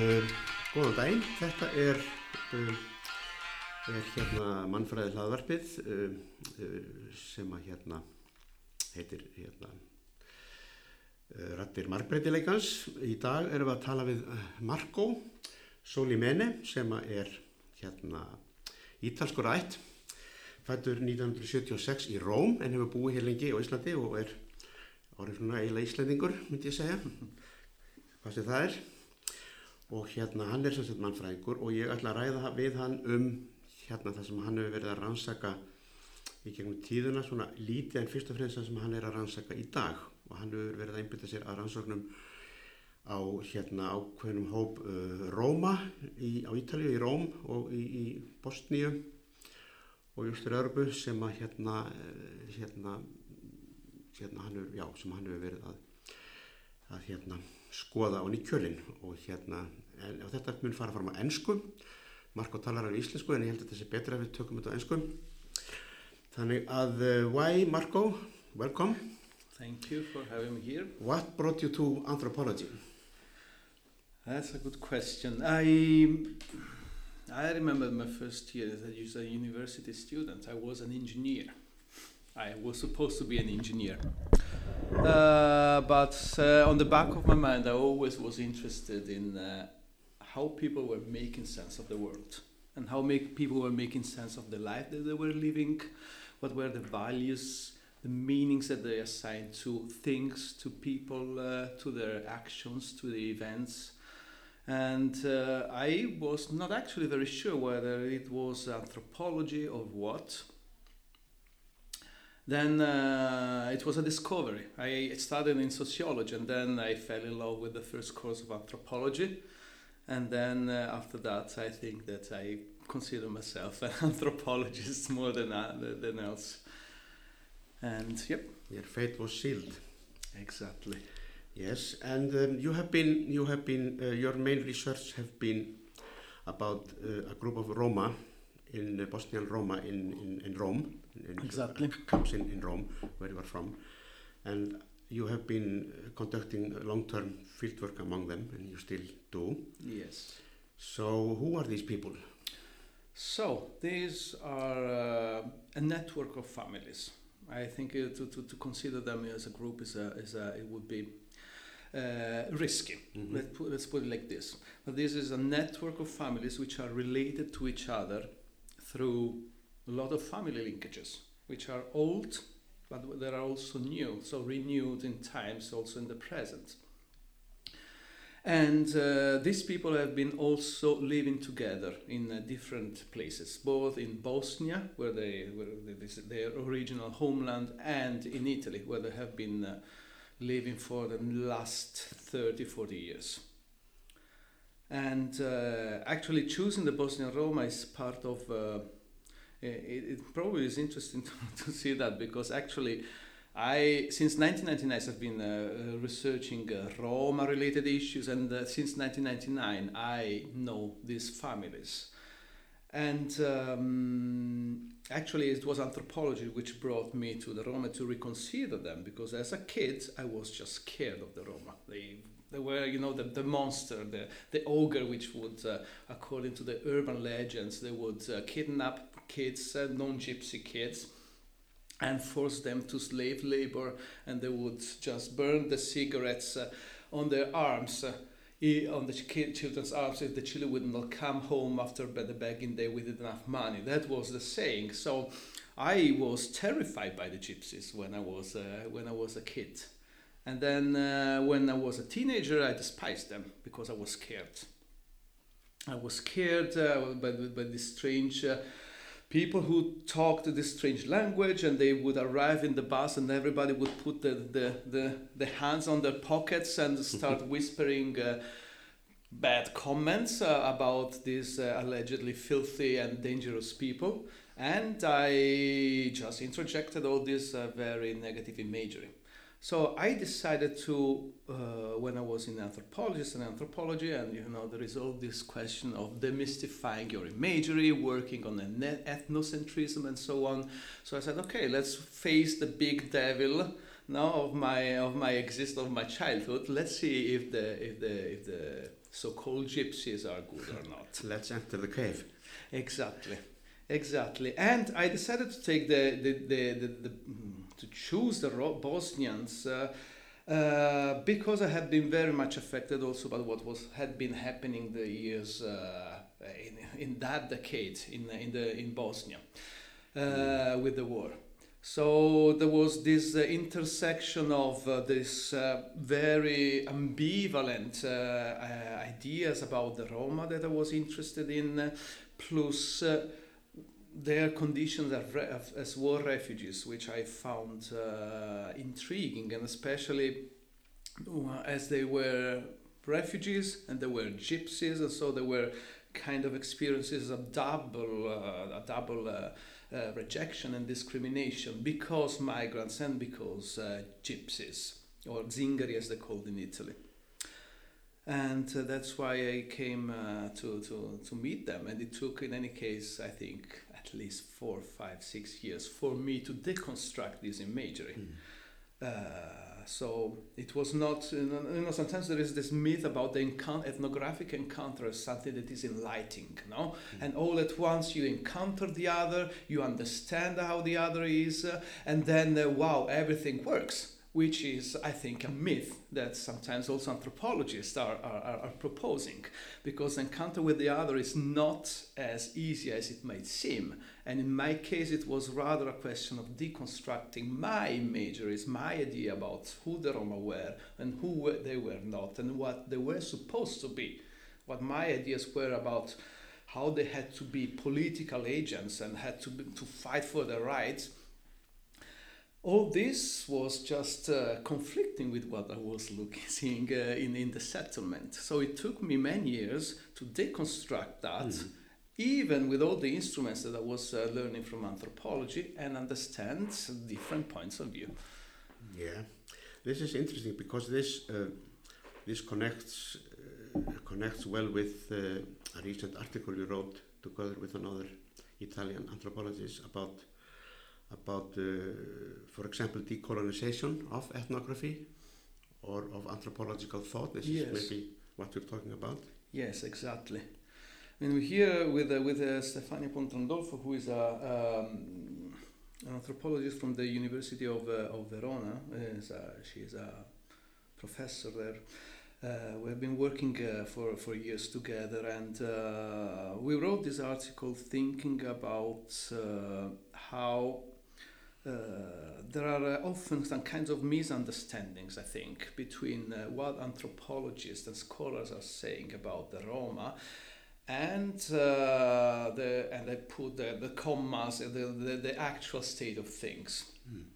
Uh, góðan daginn, þetta er, uh, er hérna mannfræði hlaðvarpið uh, sem að hérna heitir hérna Rattir margbreytileikans. Í dag erum við að tala við Marco Solimene sem er hérna ítalskur ætt, fættur 1976 í Róm en hefur búið hér lengi á Íslandi og er svona eiginlega Íslandingur myndi ég segja, hvað sem það er og hérna hann er sem sagt mannfræðingur og ég ætla að ræða við hann um hérna það sem hann hefur verið að rannsaka í gegnum tíðuna svona lítið en fyrst og fremst það sem hann er að rannsaka í dag. Og hann hefur verið að einbyrta sér að rannsóknum á hérna ákveðnum hóp uh, Róma í, á Ítalíu í Róm og í, í Bosníu og í Ístur-Örbu sem að hérna, hérna, hérna hann hefur, já, sem hann hefur verið að, að hérna skoða á nýkjölinn og hérna, en, þetta mun fara fram á ennsku, Marko talar á íslensku en ég held að þetta sé betra ef við tökum þetta á ennsku. Þannig að, uh, why Marko, welcome. Thank you for having me here. What brought you to anthropology? That's a good question. I I remember my first year as a university student. I was an engineer. I was supposed to be an engineer. Uh, but uh, on the back of my mind, I always was interested in uh, how people were making sense of the world and how make people were making sense of the life that they were living, what were the values, the meanings that they assigned to things, to people, uh, to their actions, to the events. And uh, I was not actually very sure whether it was anthropology or what. Then uh, it was a discovery. I studied in sociology and then I fell in love with the first course of anthropology. And then uh, after that, I think that I consider myself an anthropologist more than, uh, than else. And yep. Your fate was sealed. Exactly. Yes, and um, you have been, you have been, uh, your main research have been about uh, a group of Roma in uh, Bosnian Roma in, in, in Rome. In exactly. Camps in, in Rome, where you are from. And you have been conducting long-term fieldwork among them, and you still do. Yes. So, who are these people? So, these are uh, a network of families. I think uh, to, to, to consider them as a group is a, is a, it would be uh, risky. Mhm. Let's, put, let's put it like this. But this is a network of families which are related to each other through a lot of family linkages, which are old, but they are also new, so renewed in times, also in the present. And uh, these people have been also living together in uh, different places, both in Bosnia, where they this their original homeland, and in Italy, where they have been uh, living for the last 30, 40 years. And uh, actually, choosing the Bosnian Roma is part of. Uh, it, it probably is interesting to, to see that because actually, I since 1999 have been uh, uh, researching uh, Roma-related issues, and uh, since 1999 I know these families. And um, actually, it was anthropology which brought me to the Roma to reconsider them because as a kid I was just scared of the Roma. They they were, you know, the, the monster, the, the ogre, which would, uh, according to the urban legends, they would uh, kidnap kids, non-gypsy kids, and force them to slave labor, and they would just burn the cigarettes uh, on their arms, uh, on the ch- children's arms, if the children would not come home after the begging day with enough money. That was the saying. So I was terrified by the gypsies when I was uh, when I was a kid. And then uh, when I was a teenager, I despised them because I was scared. I was scared uh, by, by this strange uh, people who talked this strange language, and they would arrive in the bus, and everybody would put the, the, the, the hands on their pockets and start whispering uh, bad comments uh, about these uh, allegedly filthy and dangerous people. And I just interjected all this uh, very negative imagery. So I decided to, uh, when I was in anthropologist and anthropology, and you know, there is all this question of demystifying your imagery, working on an ethnocentrism, and so on. So I said, okay, let's face the big devil now of my of my exist of my childhood. Let's see if the if the if the so-called gypsies are good or not. Let's enter the cave. Exactly, exactly. And I decided to take the the the, the, the to choose the Bosnians. Uh, uh, because I had been very much affected also by what was had been happening the years uh, in, in that decade in in the in Bosnia uh, with the war. So there was this uh, intersection of uh, this uh, very ambivalent ideas about the Roma that I was interested in, plus their conditions as war refugees, which I found uh, intriguing, and especially uh, as they were refugees and they were gypsies, and so there were kind of experiences of double, uh, a double uh, uh, rejection and discrimination because migrants and because uh, gypsies, or zingari as they're called in Italy and uh, that's why I came uh, to, to, to meet them. And it took, in any case, I think at least four, five, six years for me to deconstruct this imagery. Mm. Uh, so it was not, you know, sometimes there is this myth about the encounter, ethnographic encounter as something that is enlightening, no? Mm. And all at once you encounter the other, you understand how the other is, uh, and then, uh, wow, everything works which is, I think, a myth that sometimes also anthropologists are, are, are, proposing, because encounter with the other is not as easy as it might seem. And in my case, it was rather a question of deconstructing my imageries, my idea about who the Roma were and who they were not, and what they were supposed to be, what my ideas were about how they had to be political agents and had to, be, to fight for their rights all this was just uh, conflicting with what I was looking, seeing uh, in, in the settlement. So it took me many years to deconstruct that, mm. even with all the instruments that I was uh, learning from anthropology, and understand different points of view. Yeah, this is interesting because this uh, this connects uh, connects well with uh, a recent article you wrote together with another Italian anthropologist about about, uh, for example, decolonization of ethnography or of anthropological thought. This yes. is maybe what you're talking about. Yes, exactly. I mean, we're here with, uh, with uh, Stefania Pontrandolfo, who is a, um, an anthropologist from the University of, uh, of Verona. Is a, she's a professor there. Uh, we've been working uh, for, for years together, and uh, we wrote this article thinking about uh, how uh, there are uh, often some kinds of misunderstandings, I think, between uh, what anthropologists and scholars are saying about the Roma and uh, the and I put the, the commas, the, the, the actual state of things. Mm.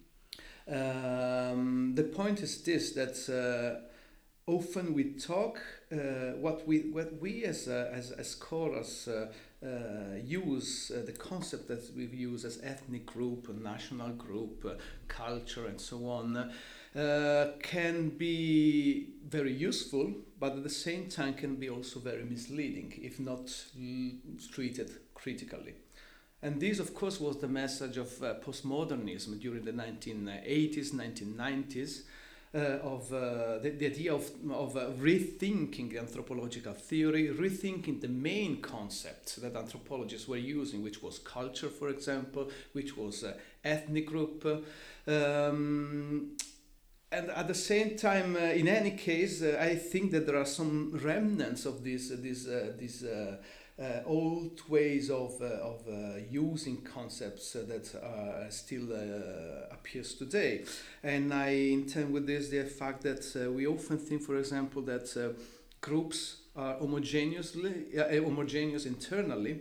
Um, the point is this that uh, often we talk uh, what we what we as as, as scholars uh, use uh, the concept that we use as ethnic group, national group, uh, culture, and so on, uh, can be very useful, but at the same time can be also very misleading if not treated critically. And this, of course, was the message of uh, postmodernism during the 1980s, 1990s uh, of uh, the, the, idea of, of uh, rethinking anthropological theory, rethinking the main concepts that anthropologists were using, which was culture, for example, which was ethnic group. Um, and at the same time, uh, in any case, uh, I think that there are some remnants of this, uh, this, this uh, old ways of, uh, of uh, using concepts that still appears today. And I intend with this the fact that we often think, for example, that groups are homogeneously homogeneous internally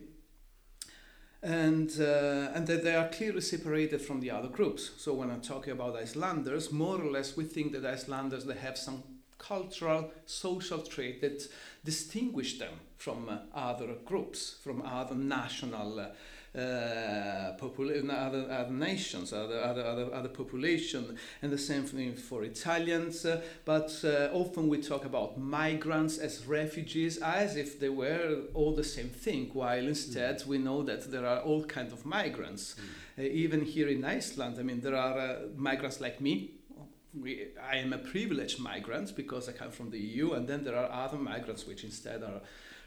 and, uh, and that they are clearly separated from the other groups. So when I'm talking about Icelanders, more or less we think that Icelanders they have some cultural, social trait that distinguish them from uh, other groups, from other national uh, uh, popula- other, other nations, other, other, other, other population, and the same thing for Italians. Uh, but uh, often we talk about migrants as refugees as if they were all the same thing, while instead mm. we know that there are all kinds of migrants. Mm. even here in Iceland, I mean, there are migrants like me, we, I am a privileged migrant because I come from the EU, and then there are other migrants which instead are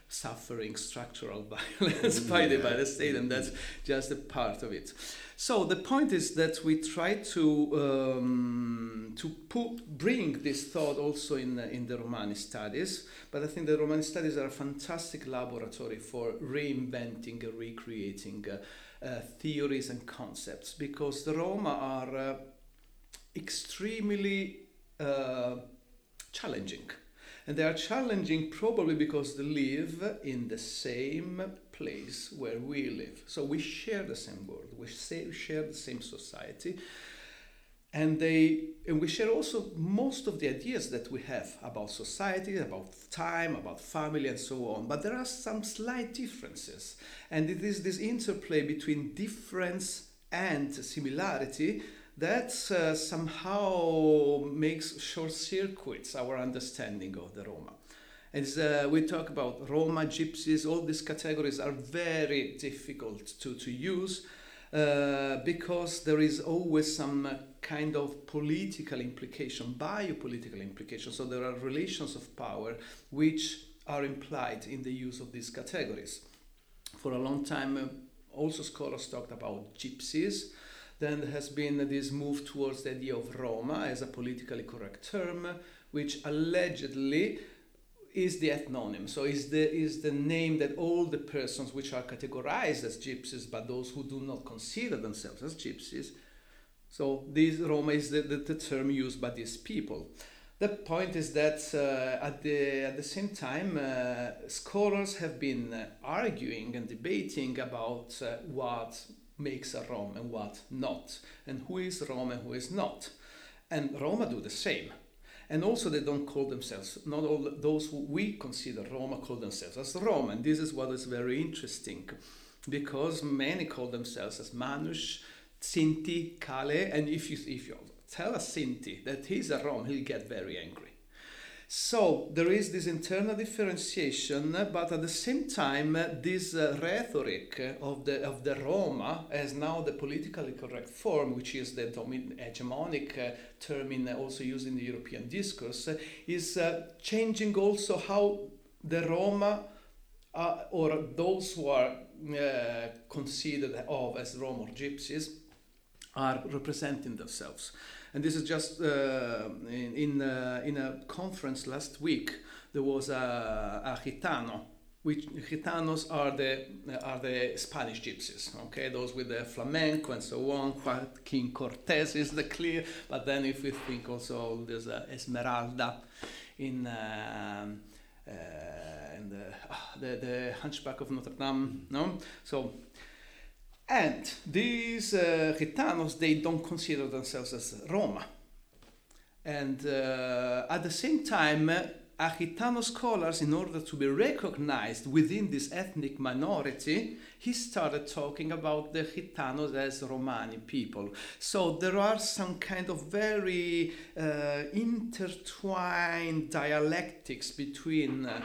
suffering structural violence by the by the state, and that's just a part of it. So the point is that we try to um, to put, bring this thought also in in the Romani studies, but I think the Romani studies are a fantastic laboratory for reinventing and recreating uh, uh, theories and concepts because the Roma are uh, extremely uh, challenging and they are challenging probably because they live in the same place where we live. So we share the same world, we share the same society. And, they, and we share also most of the ideas that we have about society, about time, about family, and so on. But there are some slight differences. And it is this interplay between difference and similarity that uh, somehow makes short circuits our understanding of the Roma. As uh, we talk about Roma, gypsies, all these categories are very difficult to, to use uh, because there is always some kind of political implication, biopolitical implication. So there are relations of power which are implied in the use of these categories. For a long time, uh, also scholars talked about gypsies then there has been this move towards the idea of Roma as a politically correct term, which allegedly is the ethnonym. So is the is the name that all the persons which are categorized as gypsies, but those who do not consider themselves as gypsies. So this Roma is the, the, the term used by these people. The point is that uh, at, the, at the same time, uh, scholars have been uh, arguing and debating about uh, what makes a Rom and what not, and who is Rom and who is not. And Roma do the same. And also, they don't call themselves, not all those who we consider Roma call themselves as Roma. And this is what is very interesting because many call themselves as Manush, Sinti, Kale. And if you, if you tell a Sinti that he's a Rom, he'll get very angry. So there is this internal differentiation, but at the same time, this uh, rhetoric of the of the Roma as now the politically correct form, which is the domin- hegemonic uh, term in, uh, also used in the European discourse, is uh, changing also how the Roma or those who are uh, considered of as Roma or Gypsies are representing themselves. And this is just uh, in, in, uh, in, a conference last week, there was a, a gitano, which gitanos are the, are the Spanish gypsies, okay? Those with the flamenco and so on. Joaquín Cortés is the clear, but then if we think also there's a Esmeralda in. Uh, uh, and the, ah, the, the Hunchback of Notre Dame, no? So and these uh, Gitanos, they don't consider themselves as Roma. And uh, at the same time, uh, Gitano scholars, in order to be recognized within this ethnic minority, he started talking about the Gitanos as Romani people. So there are some kind of very uh, intertwined dialectics between uh,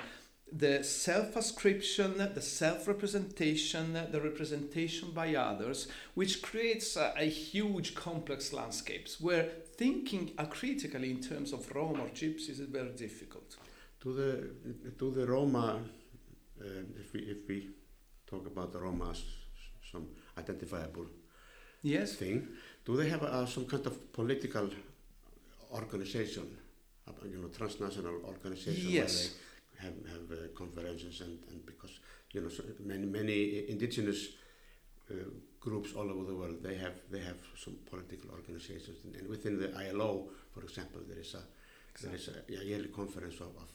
the self ascription, the self representation, the representation by others, which creates a, a, huge complex landscapes where thinking critically in terms of Roma or Gypsies is very difficult. To the, to the Roma, uh, if, we, if we talk about the Roma as some identifiable yes. thing, do they have uh, some kind of political organization, you know, transnational organization? Yes have, have uh, conferences and, and because you know so many many indigenous uh, groups all over the world they have they have some political organizations. And, and within the ILO for example there is a there is a, a, yearly conference of, of,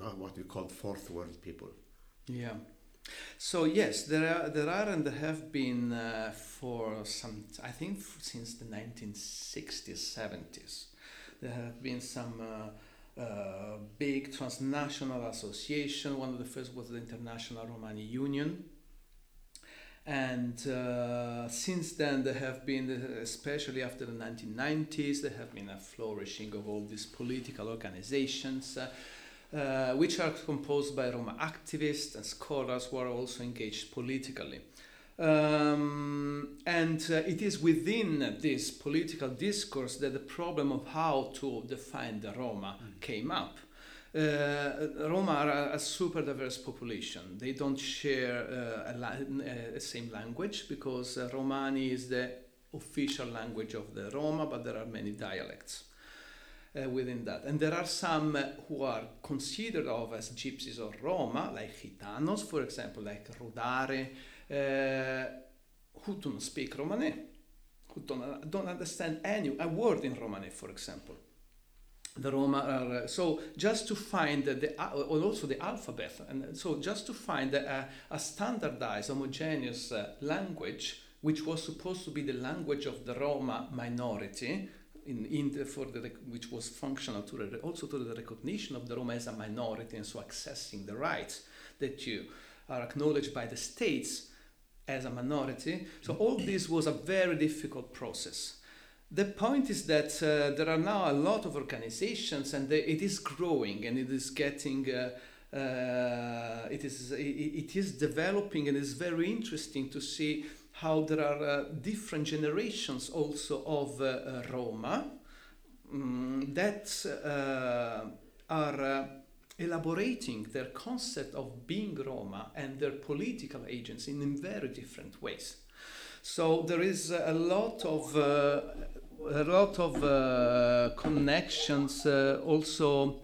of, what we call fourth world people. Yeah. So yes there are there are and there have been uh, for some I think since the 1960s 70s there have been some uh, big transnational association. One of the first was the International Romani Union. And uh, since then, there have been, especially after the 1990s, there have been a flourishing of all these political organizations, uh, uh, which are composed by Roma activists and scholars who are also engaged politically. Um, and uh, it is within this political discourse that the problem of how to define the Roma came up. Uh, Roma are a, a, super diverse population. They don't share uh, a, la- a, same language because uh, Romani is the official language of the Roma, but there are many dialects. Uh, within that. And there are some uh, who are considered of as gypsies or Roma, like Gitanos, for example, like Rodare, uh, Eh, who don't speak Romani, who don't, don't understand any a word in Romani, for example. The Roma are eh, so just to find the uh, also the alphabet, and so just to find a, a standardized, homogeneous eh, language, which was supposed to be the language of the Roma minority, in, in the, for the, which was functional to also to the recognition of the Roma as a minority and so accessing the rights that you are acknowledged by the states as a minority. So all this was a very difficult process. The point is that uh, there are now a lot of organizations and they, it is growing and it is getting uh, uh, it is it, it is developing and it's very interesting to see how there are uh, different generations also of uh, uh Roma um, that are elaborating their concept of being Roma and their political agents in, very different ways. So there is a lot of a lot of connections also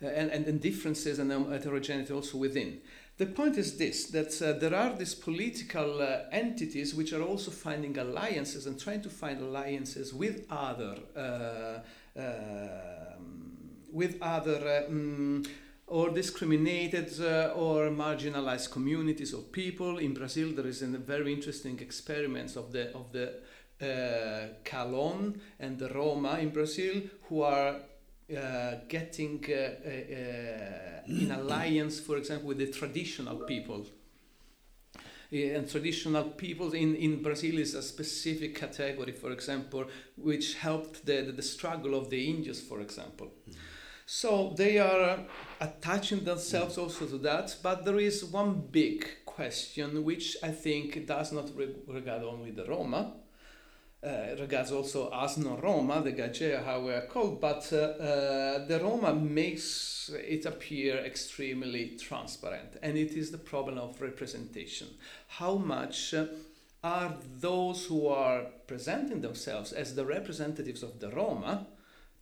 and, and, and, differences and heterogeneity also within. The point is this that uh, there are these political uh, entities which are also finding alliances and trying to find alliances with other. Uh, um, with other um, or discriminated uh, or marginalized communities of people. In Brazil, there is a very interesting experiments of the of the uh, Calon and the Roma in Brazil, who are uh, getting uh, uh, in alliance, for example, with the traditional people. And traditional peoples in, in Brazil is a specific category, for example, which helped the, the, the struggle of the Indians, for example. Mm. So they are attaching themselves also to that, but there is one big question which I think does not re- regard only the Roma, uh, regards also us non Roma, the Gagea, how we are called, but uh, uh, the Roma makes it appear extremely transparent, and it is the problem of representation. How much uh, are those who are presenting themselves as the representatives of the Roma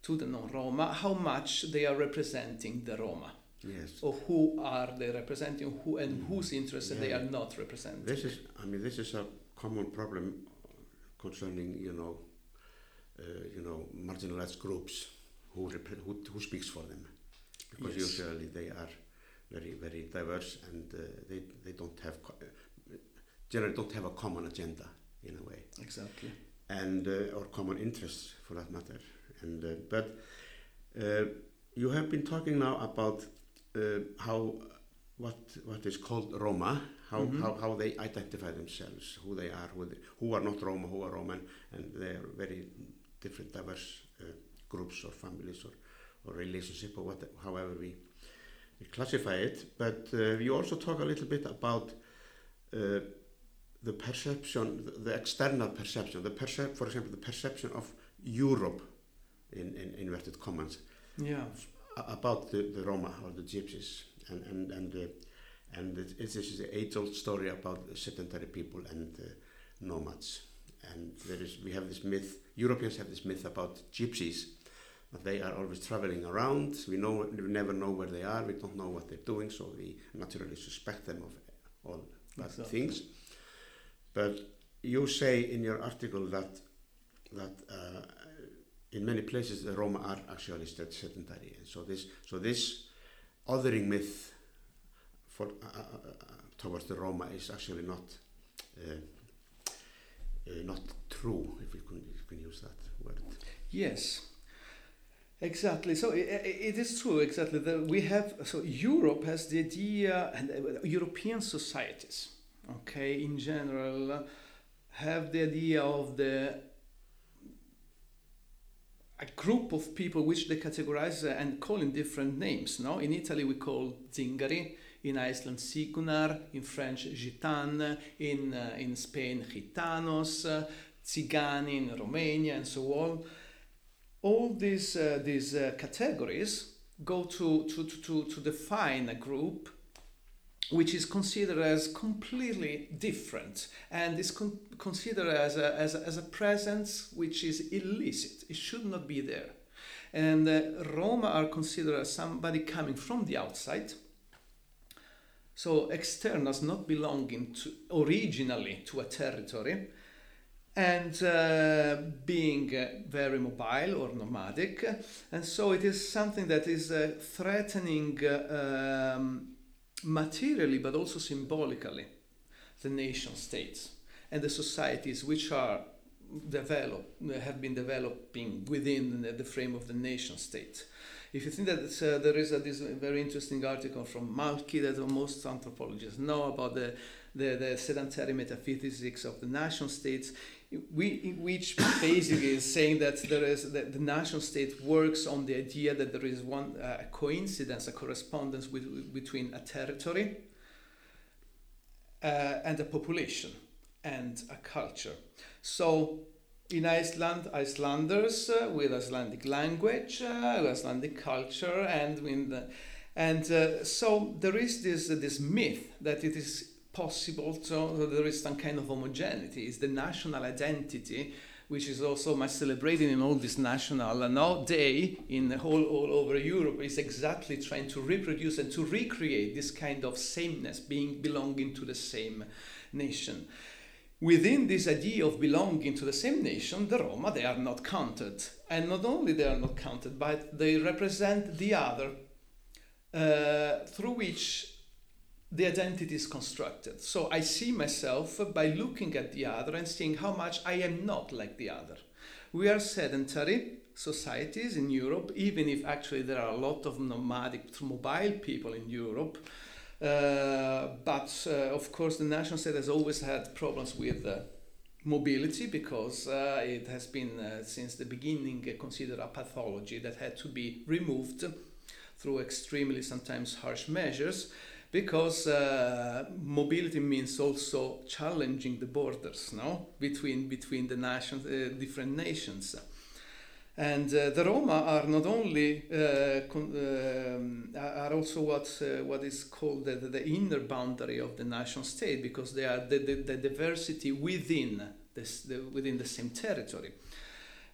to the non Roma, how much they are representing the Roma? Yes. Or who are they representing, who and whose interests yeah. they are not representing? This is, I mean, this is a common problem concerning you know uh, you know marginalized groups who, who, who speaks for them because yes. usually they are very very diverse and uh, they they don't have generally don't have a common agenda in a way exactly and uh, or common interests for that matter and uh, but uh, you have been talking now about uh, how what what is called Roma how, mm -hmm. how, how they identify themselves, who they are, who, they, who are not Roma, who are Roman, and they are very different, diverse uh, groups or families or, or relationship or what, however we, we classify it. But uh, we also talk a little bit about uh, the perception, the, the external perception, the percep for example, the perception of Europe in, in inverted commas. Yeah. About the, the Roma or the Gypsies and, and, and uh, and it, this is the age-old story about sedentary people and uh, nomads. And there is, we have this myth, Europeans have this myth about gypsies, that they are always traveling around. We, know, we never know where they are, we don't know what they're doing, so we naturally suspect them of all bad exactly. things. But you say in your article that, that uh, in many places the Roma are actually sedentary. And so this, so this othering myth for, uh, uh, uh, towards the Roma is actually not not true, if we can, if we can use that word. Yes. Exactly. So it, it is true. Exactly. That we have so Europe has the idea, and European societies, okay, in general, have the idea of the a group of people which they categorize and call in different names. No, in Italy we call zingari, in Iceland Sigunar, in French Gitan, in, uh, in Spain Gitanos, uh, in Romania, and so on. All these, uh, these uh, categories go to, to, to, to define a group which is considered as completely different and is con- considered as a, as, a, as a presence which is illicit. It should not be there. And uh, Roma are considered as somebody coming from the outside. So externals not belonging to originally to a territory and uh, being uh, very mobile or nomadic. And so it is something that is uh, threatening uh, um, materially but also symbolically the nation states and the societies which are develop have been developing within the, the frame of the nation state. If you think that uh, there is a, this very interesting article from Malkki that most anthropologists know about the, the, the sedentary metaphysics of the nation states, we, which basically is saying that there is that the national state works on the idea that there is one uh, coincidence, a correspondence with, between a territory uh, and a population and a culture. So in Iceland, Icelanders uh, with Icelandic language, uh, Icelandic culture, and in the, and uh, so there is this this myth that it is possible so there is some kind of homogeneity. It's the national identity, which is also much celebrated in all this national uh, now day in the whole all over Europe, is exactly trying to reproduce and to recreate this kind of sameness, being belonging to the same nation. Within this idea of belonging to the same nation, the Roma they are not counted, and not only they are not counted, but they represent the other, uh, through which the identity is constructed. So I see myself by looking at the other and seeing how much I am not like the other. We are sedentary societies in Europe, even if actually there are a lot of nomadic, mobile people in Europe. Uh, but uh, of course, the national state has always had problems with uh, mobility because uh, it has been uh, since the beginning considered a pathology that had to be removed through extremely sometimes harsh measures because uh, mobility means also challenging the borders no? Between between the nations uh, different nations. And uh, the Roma are not only uh, um, are also what uh, what is called the, the, inner boundary of the nation state because they are the, the, the diversity within this the, within the same territory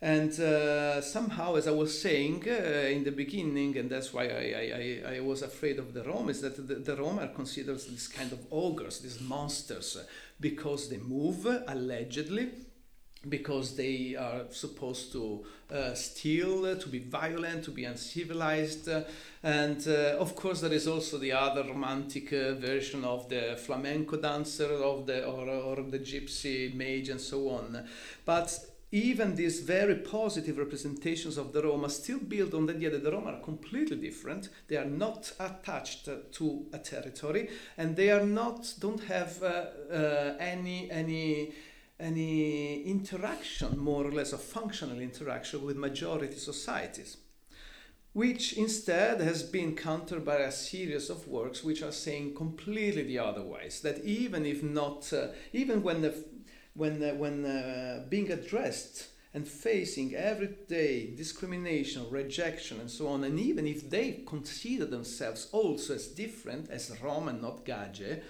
and uh, somehow, as I was saying uh, in the beginning, and that's why I, I, I was afraid of the Rome, is that the, the Rome are considered this kind of ogres, these monsters, because they move allegedly, because they are supposed to uh, steal, to be violent, to be uncivilized. And uh, of course, there is also the other romantic uh, version of the flamenco dancer of the, or, or the gypsy mage and so on. But even these very positive representations of the Roma still build on the idea that the Roma are completely different. They are not attached uh, to a territory, and they are not don't have uh, uh, any any any interaction, more or less, a functional interaction with majority societies, which instead has been countered by a series of works which are saying completely the otherwise. That even if not, uh, even when the when, uh, when uh, being addressed and facing everyday discrimination, rejection, and so on, and even if they consider themselves also as different as Roma and not Gage,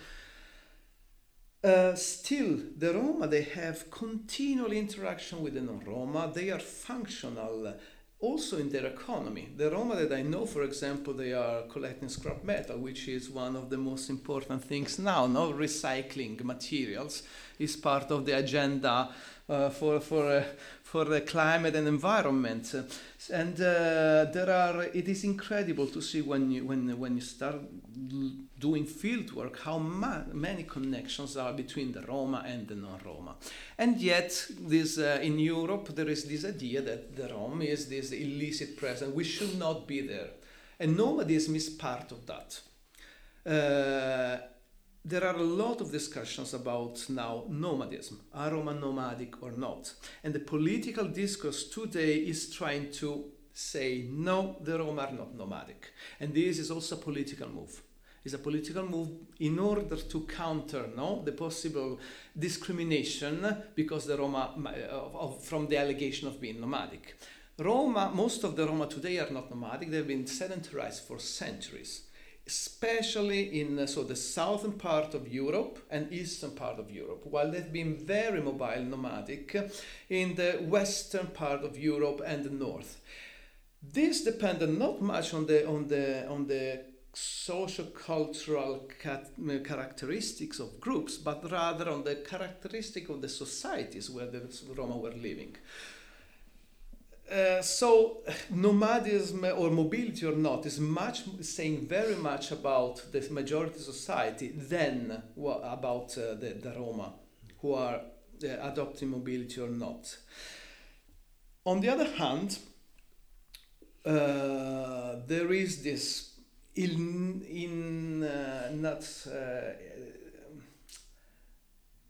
uh, still the Roma they have continual interaction with the non-Roma. They are functional also in their economy. The Roma that I know, for example, they are collecting scrap metal, which is one of the most important things now. No recycling materials is part of the agenda uh, for for uh, for the climate and environment. And uh, there are. It is incredible to see when you when when you start doing field work how ma- many connections are between the Roma and the non-Roma. And yet, this uh, in Europe there is this idea that the Roma is this illicit presence. We should not be there, and nomadism is part of that. Uh, there are a lot of discussions about now nomadism. Are Roma nomadic or not? And the political discourse today is trying to say no, the Roma are not nomadic. And this is also a political move. Is a political move in order to counter no the possible discrimination because the Roma from the allegation of being nomadic. Roma, most of the Roma today are not nomadic. They've been sedentarized for centuries, especially in uh, so the southern part of Europe and eastern part of Europe, while they've been very mobile nomadic in the western part of Europe and the north. This depended not much on the on the on the socio-cultural characteristics of groups, but rather on the characteristic of the societies where the Roma were living. Uh, so nomadism or mobility or not is much saying very much about the majority society than about uh, the, the Roma who are uh, adopting mobility or not. On the other hand, uh, there is this in, in uh, not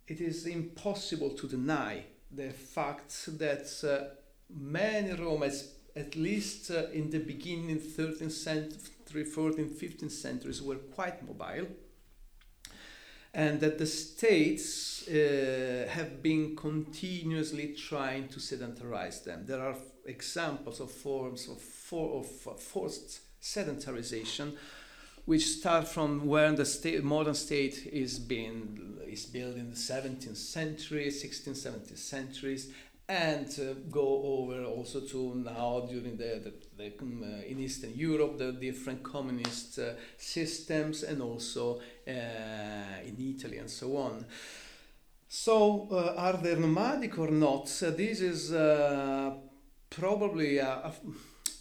it is impossible to deny the fact that many Romans, at least uh, in the beginning 13th century, 14th, 15th centuries, were quite mobile. And that the states uh, have been continuously trying to sedentarize them. There are examples of forms of, for, of forced sedentarization which start from where the state, modern state is being is built in the 17th century, 16th, 17th centuries, and uh, go over also to now during the, the, the um, uh, in Eastern Europe the different communist uh, systems and also uh, in Italy and so on. So uh, are they nomadic or not? this is uh, probably a, a,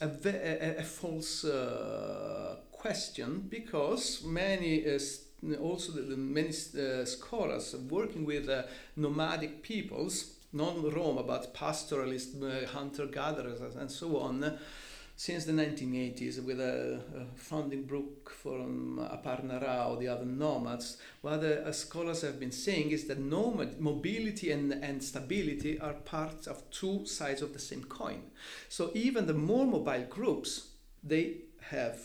a, a false uh, question because many uh, also the, the many uh, scholars working with nomadic peoples non-Roma but pastoralist uh, hunter-gatherers and so on since the 1980s with a, a founding book from Aparna Rao, the other nomads, what the uh, scholars have been saying is that nomad, mobility and, and stability are parts of two sides of the same coin. So even the more mobile groups, they have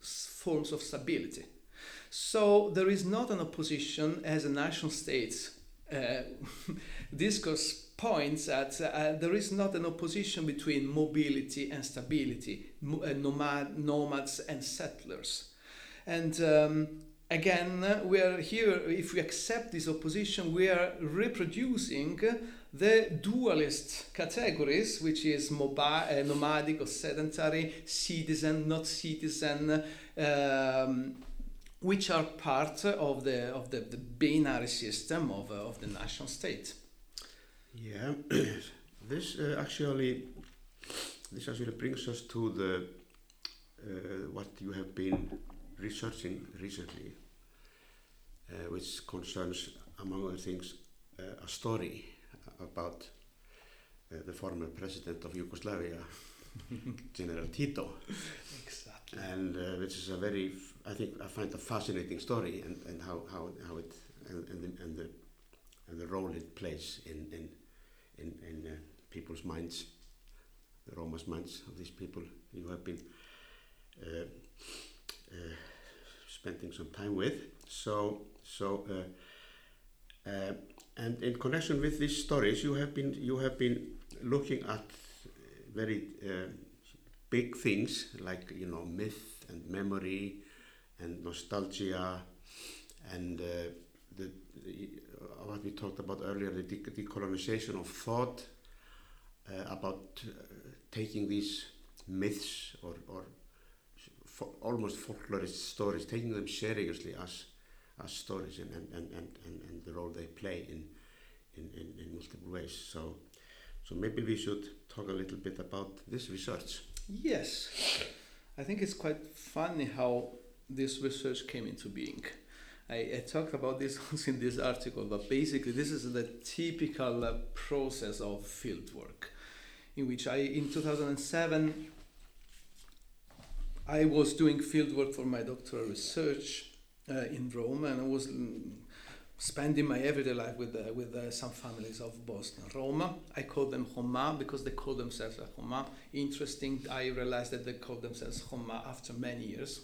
forms of stability. So there is not an opposition as a national state uh, discourse points that uh, there is not an opposition between mobility and stability, uh, nomad, nomads and settlers. And um, again, we are here, if we accept this opposition, we are reproducing the dualist categories, which is mobile, uh, nomadic or sedentary, citizen, not citizen, um, which are part of the, of the, the binary system of, uh, of the national state. Yeah, this uh, actually this actually brings us to the uh, what you have been researching recently, uh, which concerns, among other things, uh, a story about uh, the former president of Yugoslavia, General Tito. Exactly. And uh, which is a very, I think, I find a fascinating story, and, and how, how, how it and, and, the, and the and the role it plays in in in, in uh, people's minds, the Roma's minds of these people you have been uh, uh, spending some time with. So, so, uh, uh, and in connection with these stories, you have been you have been looking at very uh, big things like you know myth and memory and nostalgia and the, the what we talked about earlier, the de decolonization of thought, uh, about uh, taking these myths or, or fo almost folklorist stories, taking them seriously as, as stories and, and, and, and, and the role they play in, in, in, in multiple ways. So, so maybe we should talk a little bit about this research. Yes, I think it's quite funny how this research came into being. I, I talked about this also in this article, but basically this is the typical uh, process of fieldwork, in which I, in 2007, I was doing fieldwork for my doctoral research uh, in Rome, and I was mm, spending my everyday life with uh, with uh, some families of Bosnia, Roma. I call them Homa because they call themselves Homa. Interesting, I realized that they call themselves Homa after many years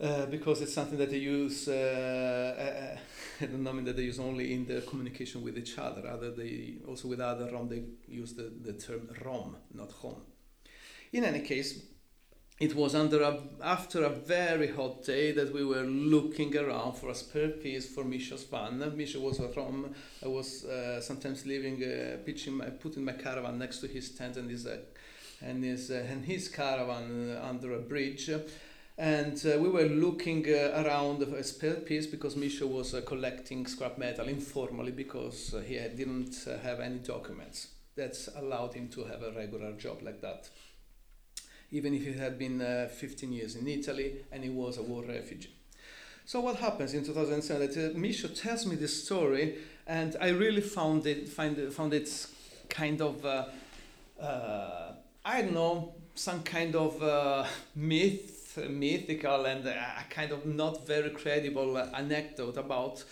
uh, because it's something that they use. Uh, uh, know, I mean that they use only in their communication with each other. Other they also with other Rom they use the, the term Rom, not home. In any case, it was under a, after a very hot day that we were looking around for a spare piece for Misha's van. Misha was a rom. I was uh, sometimes living, uh, pitching my, putting my caravan next to his tent and his uh, and his uh, and his caravan uh, under a bridge and uh, we were looking uh, around a spare piece because Misha was uh, collecting scrap metal informally because uh, he didn't uh, have any documents that allowed him to have a regular job like that. Even if he had been uh, 15 years in Italy and he was a war refugee. So what happens in 2007? That Misha tells me this story, and I really found it find it, found it kind of I don't know some kind of myth mythical and a kind of not very credible anecdote about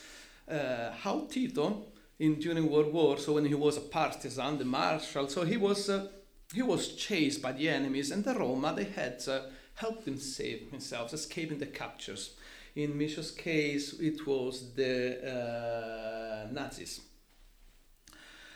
uh, how Tito, in during World War, so when he was a partisan, the marshal, so he was uh, he was chased by the enemies, and the Roma they had uh, helped him save himself, escaping the captures. In Misha's case, it was the uh, Nazis.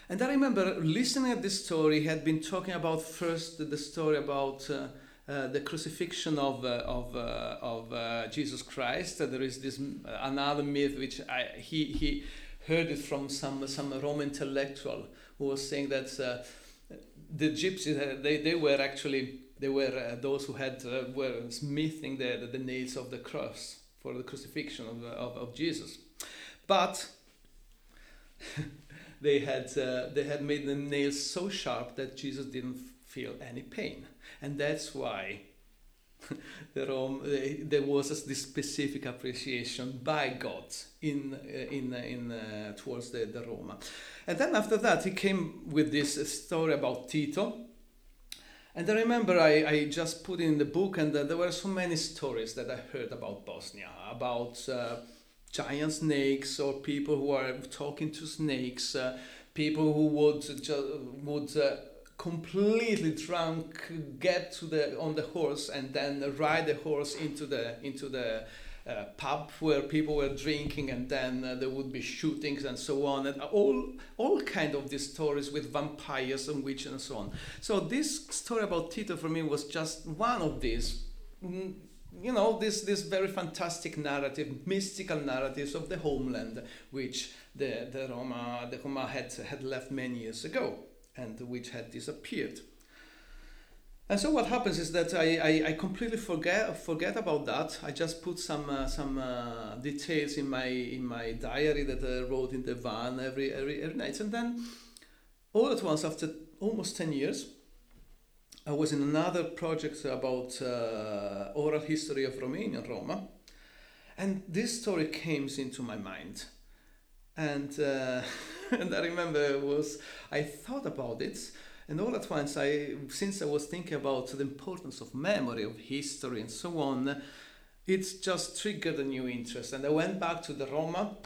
And I remember listening at this story, he had been talking about first the story about uh, uh, the crucifixion of uh, of uh, of Jesus Christ. there is this another myth which I, he he heard it from some some Roman intellectual who was saying that the gypsies they, they were actually they were those who had were smithing the, the, the nails of the cross for the crucifixion of of, of Jesus, but. they had uh, they had made the nails so sharp that Jesus didn't feel any pain and that's why the Rome, there was this specific appreciation by God in, uh, in, uh, in, uh, towards the, the Roma. And then after that, he came with this story about Tito. And I remember I, I just put in the book, and uh, there were so many stories that I heard about Bosnia, about giant snakes or people who are talking to snakes, people who would, would completely drunk get to the on the horse and then ride the horse into the into the uh, pub where people were drinking and then uh, there would be shootings and so on and all all kind of these stories with vampires and witches and so on. So this story about tito for me was just one of these mm, you know this this very fantastic narrative mystical narratives of the homeland which the the roma the roma had had left many years ago and which had disappeared. And so what happens is that I, I, I completely forget forget about that. I just put some uh, some uh, details in my in my diary that I wrote in the van every, every every night, and then all at once, after almost ten years, I was in another project about uh, oral history of Romanian Roma, and this story came into my mind, and. Uh, and I remember was I thought about it, and all at once I, since I was thinking about the importance of memory, of history, and so on, it just triggered a new interest, and I went back to the Roma,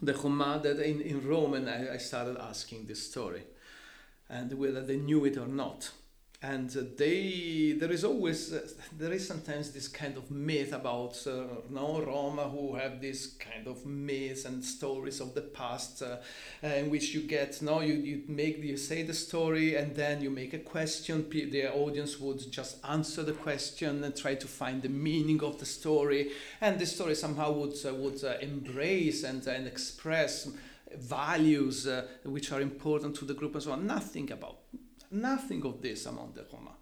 the Roma that in in Rome, and I, I started asking this story, and whether they knew it or not and they there is always uh, there is sometimes this kind of myth about uh, no Roma who have this kind of myths and stories of the past uh, uh, in which you get no you, you make you say the story and then you make a question. The audience would just answer the question and try to find the meaning of the story. And the story somehow would uh, would uh, embrace and and express values which are important to the group so on nothing about nothing of this among the Roma.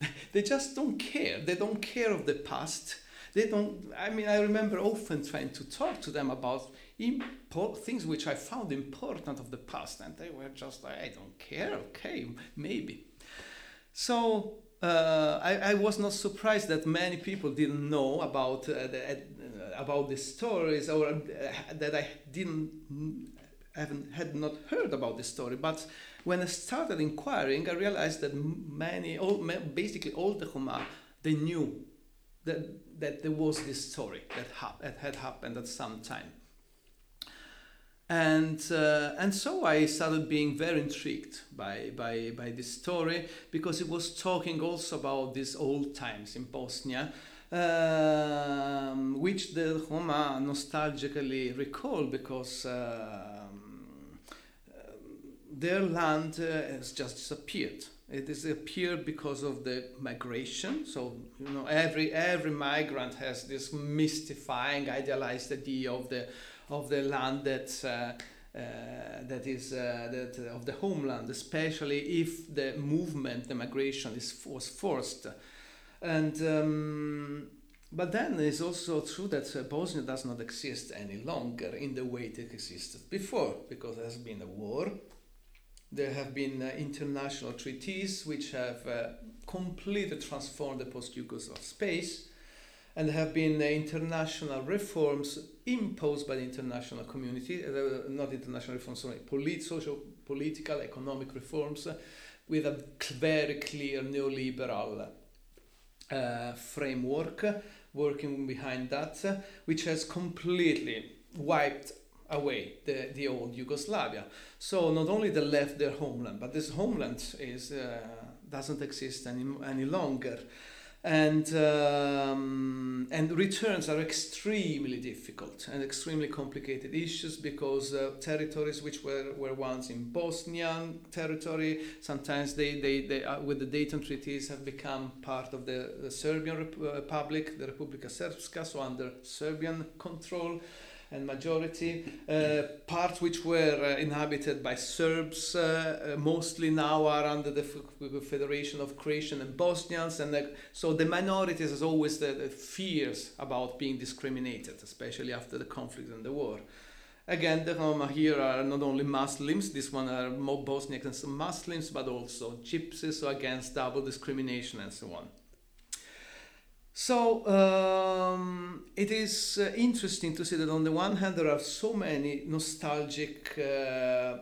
they just don't care. They don't care of the past. They don't. I mean, I remember often trying to talk to them about import, things which I found important of the past, and they were just like, I don't care. Okay, maybe. So uh, I, I, was not surprised that many people didn't know about uh, the, uh, about the stories or uh, that I didn't haven't had not heard about the story. But when I started inquiring, I realized that many, all, basically all the Huma, they knew that, that there was this story that, ha- that had happened at some time. And, uh, and so I started being very intrigued by, by, by this story because it was talking also about these old times in Bosnia. um, which the Roma nostalgically recall because um, their land uh, has just disappeared. It disappeared because of the migration. So you know, every every migrant has this mystifying, idealized idea of the of the land that. Uh, uh, that is uh, that uh, of the homeland, especially if the movement, the migration is was forced, and um, but then it's also true that uh, Bosnia does not exist any longer in the way it existed before, because there has been a war. There have been uh, international treaties which have uh, completely transformed the post-Yugoslav space, and there have been international reforms imposed by the international community, uh, not international reforms, sorry, polit- social, political, economic reforms uh, with a very clear neoliberal uh, framework working behind that, uh, which has completely wiped away the, the old Yugoslavia. So not only they left their homeland, but this homeland is uh, doesn't exist any, any longer and um, and returns are extremely difficult and extremely complicated issues because uh, territories which were, were once in Bosnian territory sometimes they, they, they uh, with the Dayton treaties have become part of the, the Serbian Rep- uh, Republic the Republika Srpska so under Serbian control and majority. Uh, parts which were uh, inhabited by Serbs uh, uh mostly now are under the Federation of Croatian and Bosnians, and so the minorities has always the, the, fears about being discriminated, especially after the conflict and the war. Again, the Roma here are not only Muslims, this one are more Bosniaks and Muslims, but also gypsies, so against double discrimination and so on. So um, it is uh, interesting to see that on the one hand there are so many nostalgic uh,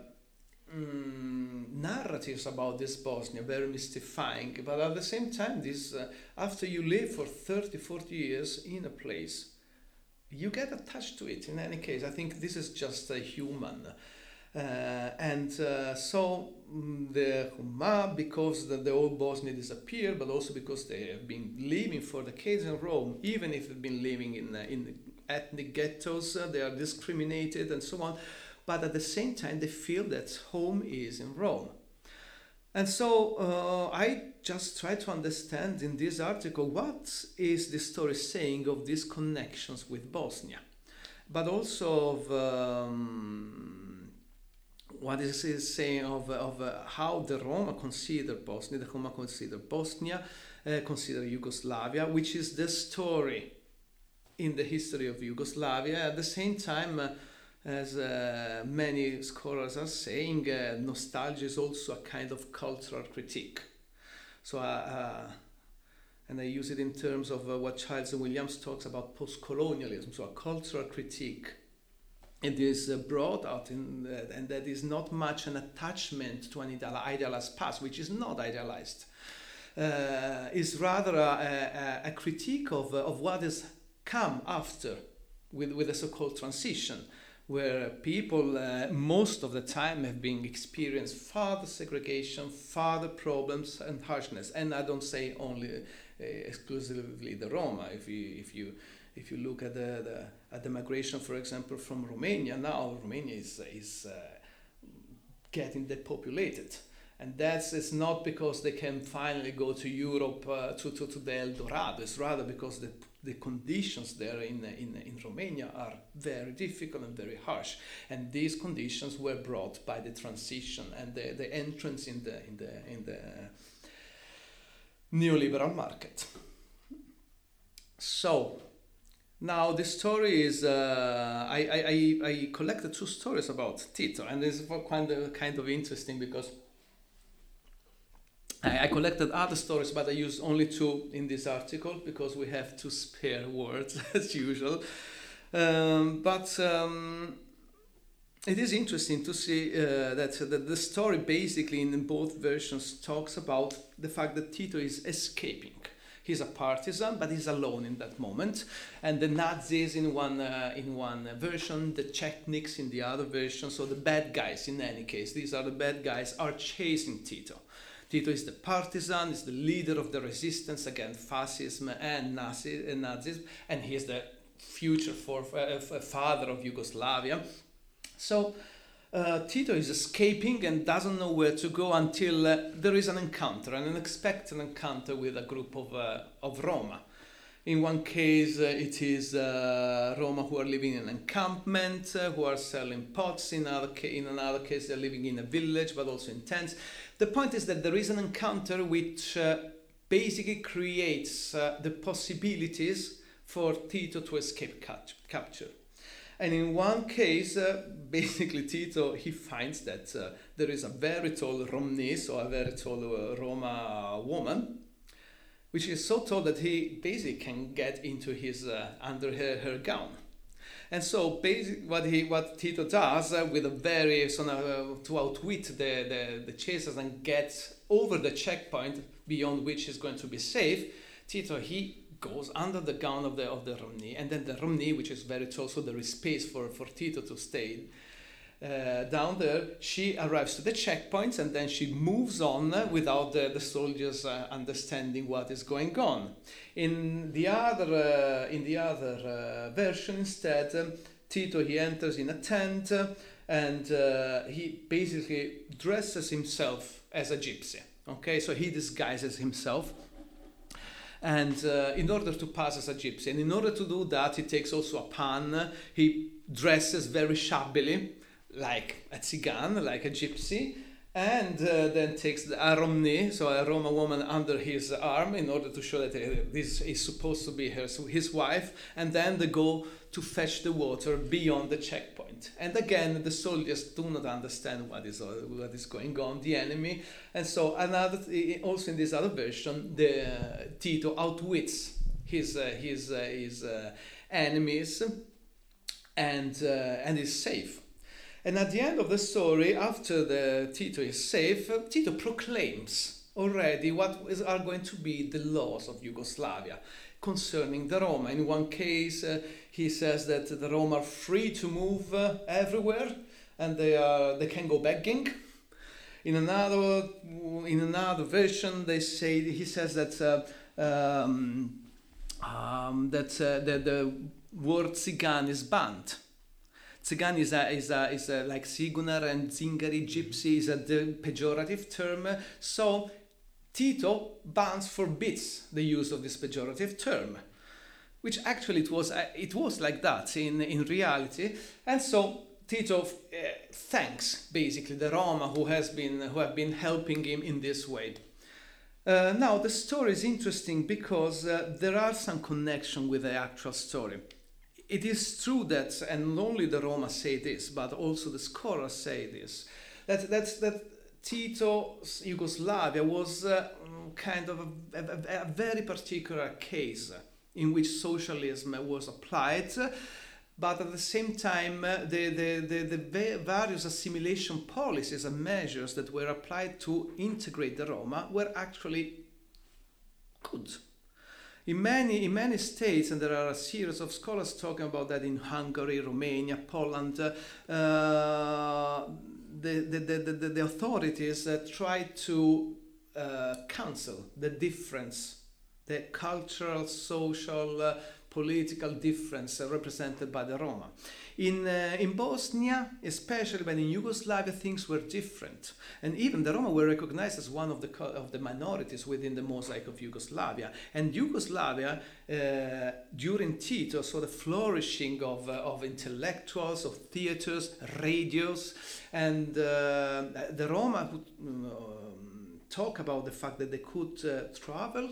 mm, narratives about this Bosnia, very mystifying, but at the same time, this uh, after you live for 30, 40 years in a place, you get attached to it in any case. I think this is just a human. Uh, and uh, so the Huma, because the, the old Bosnia disappeared, but also because they have been living for decades in Rome, even if they've been living in, uh, in ethnic ghettos, they are discriminated and so on. But at the same time, they feel that home is in Rome. And so uh, I just try to understand in this article what is the story saying of these connections with Bosnia, but also of um, what is he saying of, of uh, how the Roma consider Bosnia, the Roma consider Bosnia, uh, consider Yugoslavia, which is the story in the history of Yugoslavia. At the same time, uh, as uh, many scholars are saying, uh, nostalgia is also a kind of cultural critique. So, uh, and I use it in terms of what Charles Williams talks about post-colonialism, so a cultural critique it is brought out in uh, and that is not much an attachment to an idealized past which is not idealized. Uh, is rather a, a, a critique of, uh, of what has come after with, with the so-called transition where people uh, most of the time have been experienced further segregation further problems and harshness. And i don't say only uh, exclusively the roma. If you if you if you look at the, the, the migration, for example, from Romania, now Romania is, is uh, getting depopulated. And that's it's not because they can finally go to Europe uh, to, to, to the El Dorado. It's rather because the, the conditions there in, in, in Romania are very difficult and very harsh. And these conditions were brought by the transition and the, the entrance in the, in the, in the neoliberal market. So, now the story is uh, I, I, I collected two stories about Tito, and this is kind of kind of interesting because I, I collected other stories, but I used only two in this article because we have to spare words as usual. Um, but um, it is interesting to see uh, that, that the story basically in both versions talks about the fact that Tito is escaping He's a partisan, but he's alone in that moment. And the Nazis in one uh, in one version, the Chetniks in the other version. So the bad guys, in any case, these are the bad guys, are chasing Tito. Tito is the partisan, is the leader of the resistance against fascism and, Nazi, and Nazism, and he is the future for, uh, father of Yugoslavia. So uh, Tito is escaping and doesn't know where to go until uh, there is an encounter, an unexpected encounter with a group of, uh, of Roma. In one case, uh, it is uh, Roma who are living in an encampment, who are selling pots. In, other ca- in another case, they're living in a village, but also in tents. The point is that there is an encounter which basically creates the possibilities for Tito to escape capture. And in one case, uh, basically Tito, he finds that there is a very tall Romni, so a very tall Roma woman, which is so tall that he basically can get into his uh, under her, her gown. And so basically what he what Tito does uh, with a very sort of uh, to outwit the, the, the chasers and get over the checkpoint beyond which is going to be safe, Tito he goes under the gown of the of the Romni and then the Romni, which is very tall, so there is space for, for Tito to stay uh, down there, she arrives to the checkpoints and then she moves on without the, the soldiers uh, understanding what is going on. In the other, uh, in the other uh, version, instead, um, Tito he enters in a tent uh, and uh, he basically dresses himself as a gypsy. Okay, so he disguises himself and uh, in order to pass as a gypsy. And in order to do that, he takes also a pan. He dresses very shabbily, like a tzigan, like a gypsy, and uh, then takes the aromni, so a Roma woman, under his arm in order to show that uh, this is supposed to be her, so his wife, and then they go to fetch the water beyond the checkpoint. And again, the soldiers do not understand what is, uh, what is going on, the enemy, and so another, also in this other version, the uh, Tito outwits his, uh, his, uh, his enemies and, and is safe and at the end of the story, after the Tito is safe, Tito proclaims already what is, are going to be the laws of Yugoslavia concerning the Roma. In one case, uh, he says that the Roma are free to move uh, everywhere and they, are, they can go begging. In another, in another version, they say he says that uh, um, um, that, uh, that the word Tsigan is banned Tsigan is a, is a, is a, like Sigunar and Zingari gypsy is a pejorative term. So Tito bans forbids the use of this pejorative term, which actually it was uh, it was like that in in reality, and so Tito uh, thanks basically the Roma who has been who have been helping him in this way. Uh, now the story is interesting because uh, there are some connection with the actual story it is true that, and only the Roma say this, but also the scholars say this, that, that, that Tito's Yugoslavia was uh, kind of a, a, a, very particular case in which socialism was applied, but at the same time, uh, the, the, the, the various assimilation policies and measures that were applied to integrate the Roma were actually good in many, in many states, and there are a series of scholars talking about that in Hungary, Romania, Poland, uh, the, the, the, the, the authorities uh, try to uh, cancel the difference, the cultural, social, uh, political difference represented by the Roma. In, uh, in Bosnia, especially when in Yugoslavia, things were different. And even the Roma were recognized as one of the, of the minorities within the mosaic of Yugoslavia. And Yugoslavia, uh, during Tito, saw the flourishing of, uh, of intellectuals, of theaters, radios, and uh, the Roma would um, talk about the fact that they could uh, travel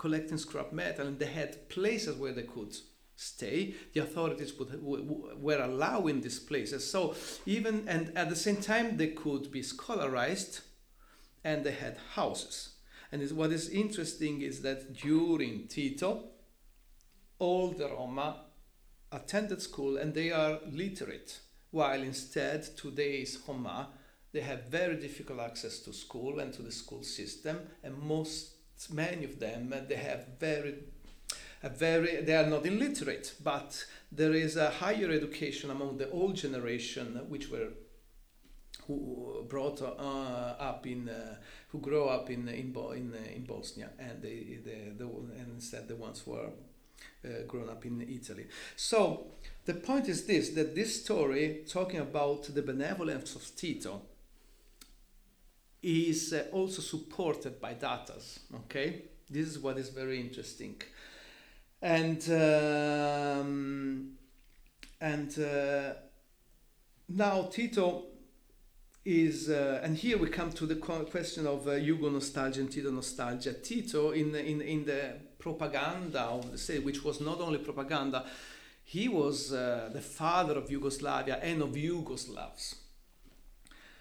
collecting scrap metal and they had places where they could stay. The authorities would, were allowing these places. So even and at the same time they could be scholarized, and they had houses. And what is interesting is that during Tito, all the Roma attended school and they are literate, while instead today's Roma they have very difficult access to school and to the school system, and most many of them they have very very, they are not illiterate, but there is a higher education among the old generation, which were who brought uh, up in, uh, who grew up in in Bo- in, uh, in Bosnia, and they, the, the and instead the ones who are uh, grown up in Italy. So the point is this: that this story, talking about the benevolence of Tito, is uh, also supported by datas. Okay, this is what is very interesting, and um, and uh, now Tito is, uh, and here we come to the question of uh, Yugo nostalgia and Tito nostalgia. Tito, in in in the propaganda of the state, which was not only propaganda, he was uh, the father of Yugoslavia and of Yugoslavs.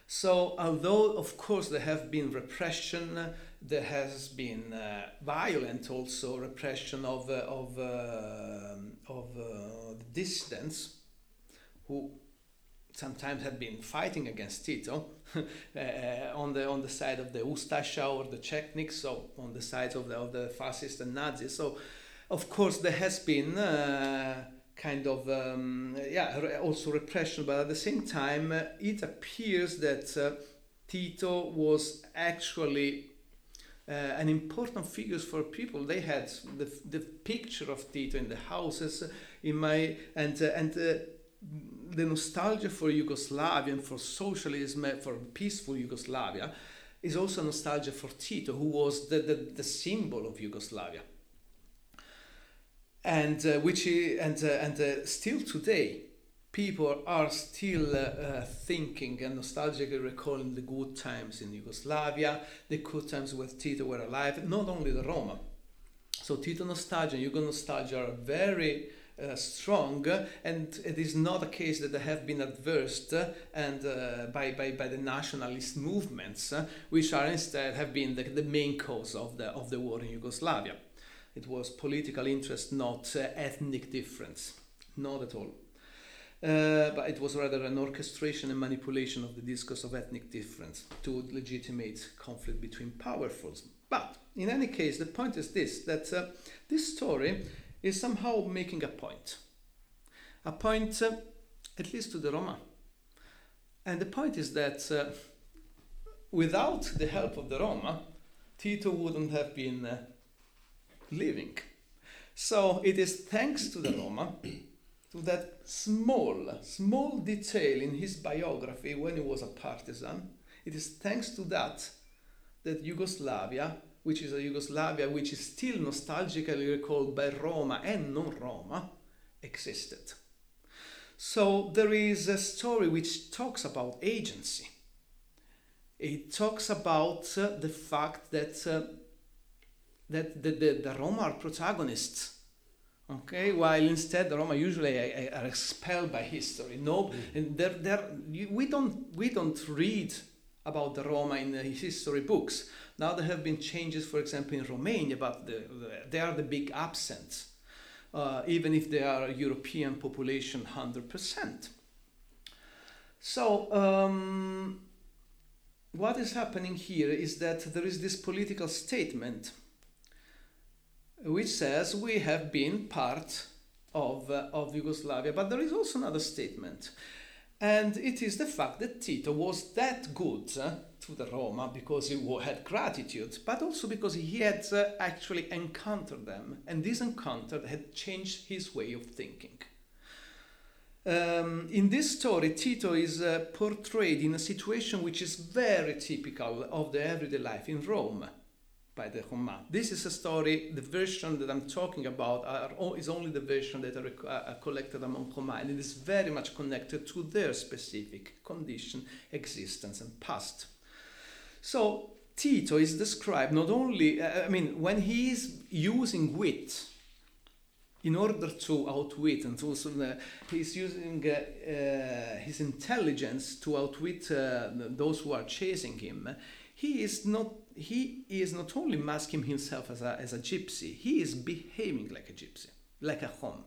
So, although of course there have been repression, there has been uh, violent also repression of uh, of uh, of uh, dissidents who sometimes had been fighting against Tito uh, on the on the side of the Ustasha or the Chetniks, so on the sides of the of the fascists and Nazis. So, of course, there has been uh, kind of um, yeah also repression, but at the same time, uh, it appears that uh, Tito was actually. Uh, an important figures for people. They had the, the picture of Tito in the houses in my and uh, and the nostalgia for Yugoslavia and for socialism, for peaceful Yugoslavia, is also nostalgia for Tito, who was the, the, the symbol of Yugoslavia. And uh, which and uh, and uh, still today, people are still uh, uh, thinking and nostalgically recalling the good times in Yugoslavia, the good times when Tito were alive. Not only the Roma. So Tito nostalgia and Yugo nostalgia are very uh, strong, and it is not a case that they have been adversed uh, and uh, by, by, by the nationalist movements, uh, which are instead have been the, the main cause of the, of the war in Yugoslavia. It was political interest, not ethnic difference, not at all. Uh, but it was rather an orchestration and manipulation of the discourse of ethnic difference to legitimate conflict between powerfuls. But in any case, the point is this that this story is somehow making a point. A point, uh, at least to the Roma. And the point is that uh, without the help of the Roma, Tito wouldn't have been uh, living. So it is thanks to the Roma, to that small, small detail in his biography when he was a partisan, it is thanks to that that Yugoslavia which is a Yugoslavia which is still nostalgically recalled by Roma and non Roma, existed. So there is a story which talks about agency. It talks about uh, the fact that uh, that the, the, the, Roma are protagonists. Okay, while instead the Roma usually are, expelled by history. No, mm. and they're, they're, we don't we don't read about the Roma in the history books. Now there have been changes, for example, in Romania, but the, the, they are the big absents, uh, even if they are a European population 100%. So, um, what is happening here is that there is this political statement which says we have been part of, uh, of Yugoslavia, but there is also another statement and it is the fact that Tito was that good uh, to the Roma because he had gratitude, but also because he had uh, actually encountered them, and this encounter had changed his way of thinking. Um, in this story, Tito is uh, portrayed in a situation which is very typical of the everyday life in Rome by the Choma. This is a story, the version that I'm talking about are, is only the version that are, uh, collected among Choma, and it is very much connected to their specific condition, existence, and past. So Tito is described not only, uh, I mean, when he is using wit in order to outwit and also uh, he's using uh, uh, his intelligence to outwit uh, those who are chasing him, he is not he is not only masking himself as a, as a gypsy, he is behaving like a gypsy, like a Chom.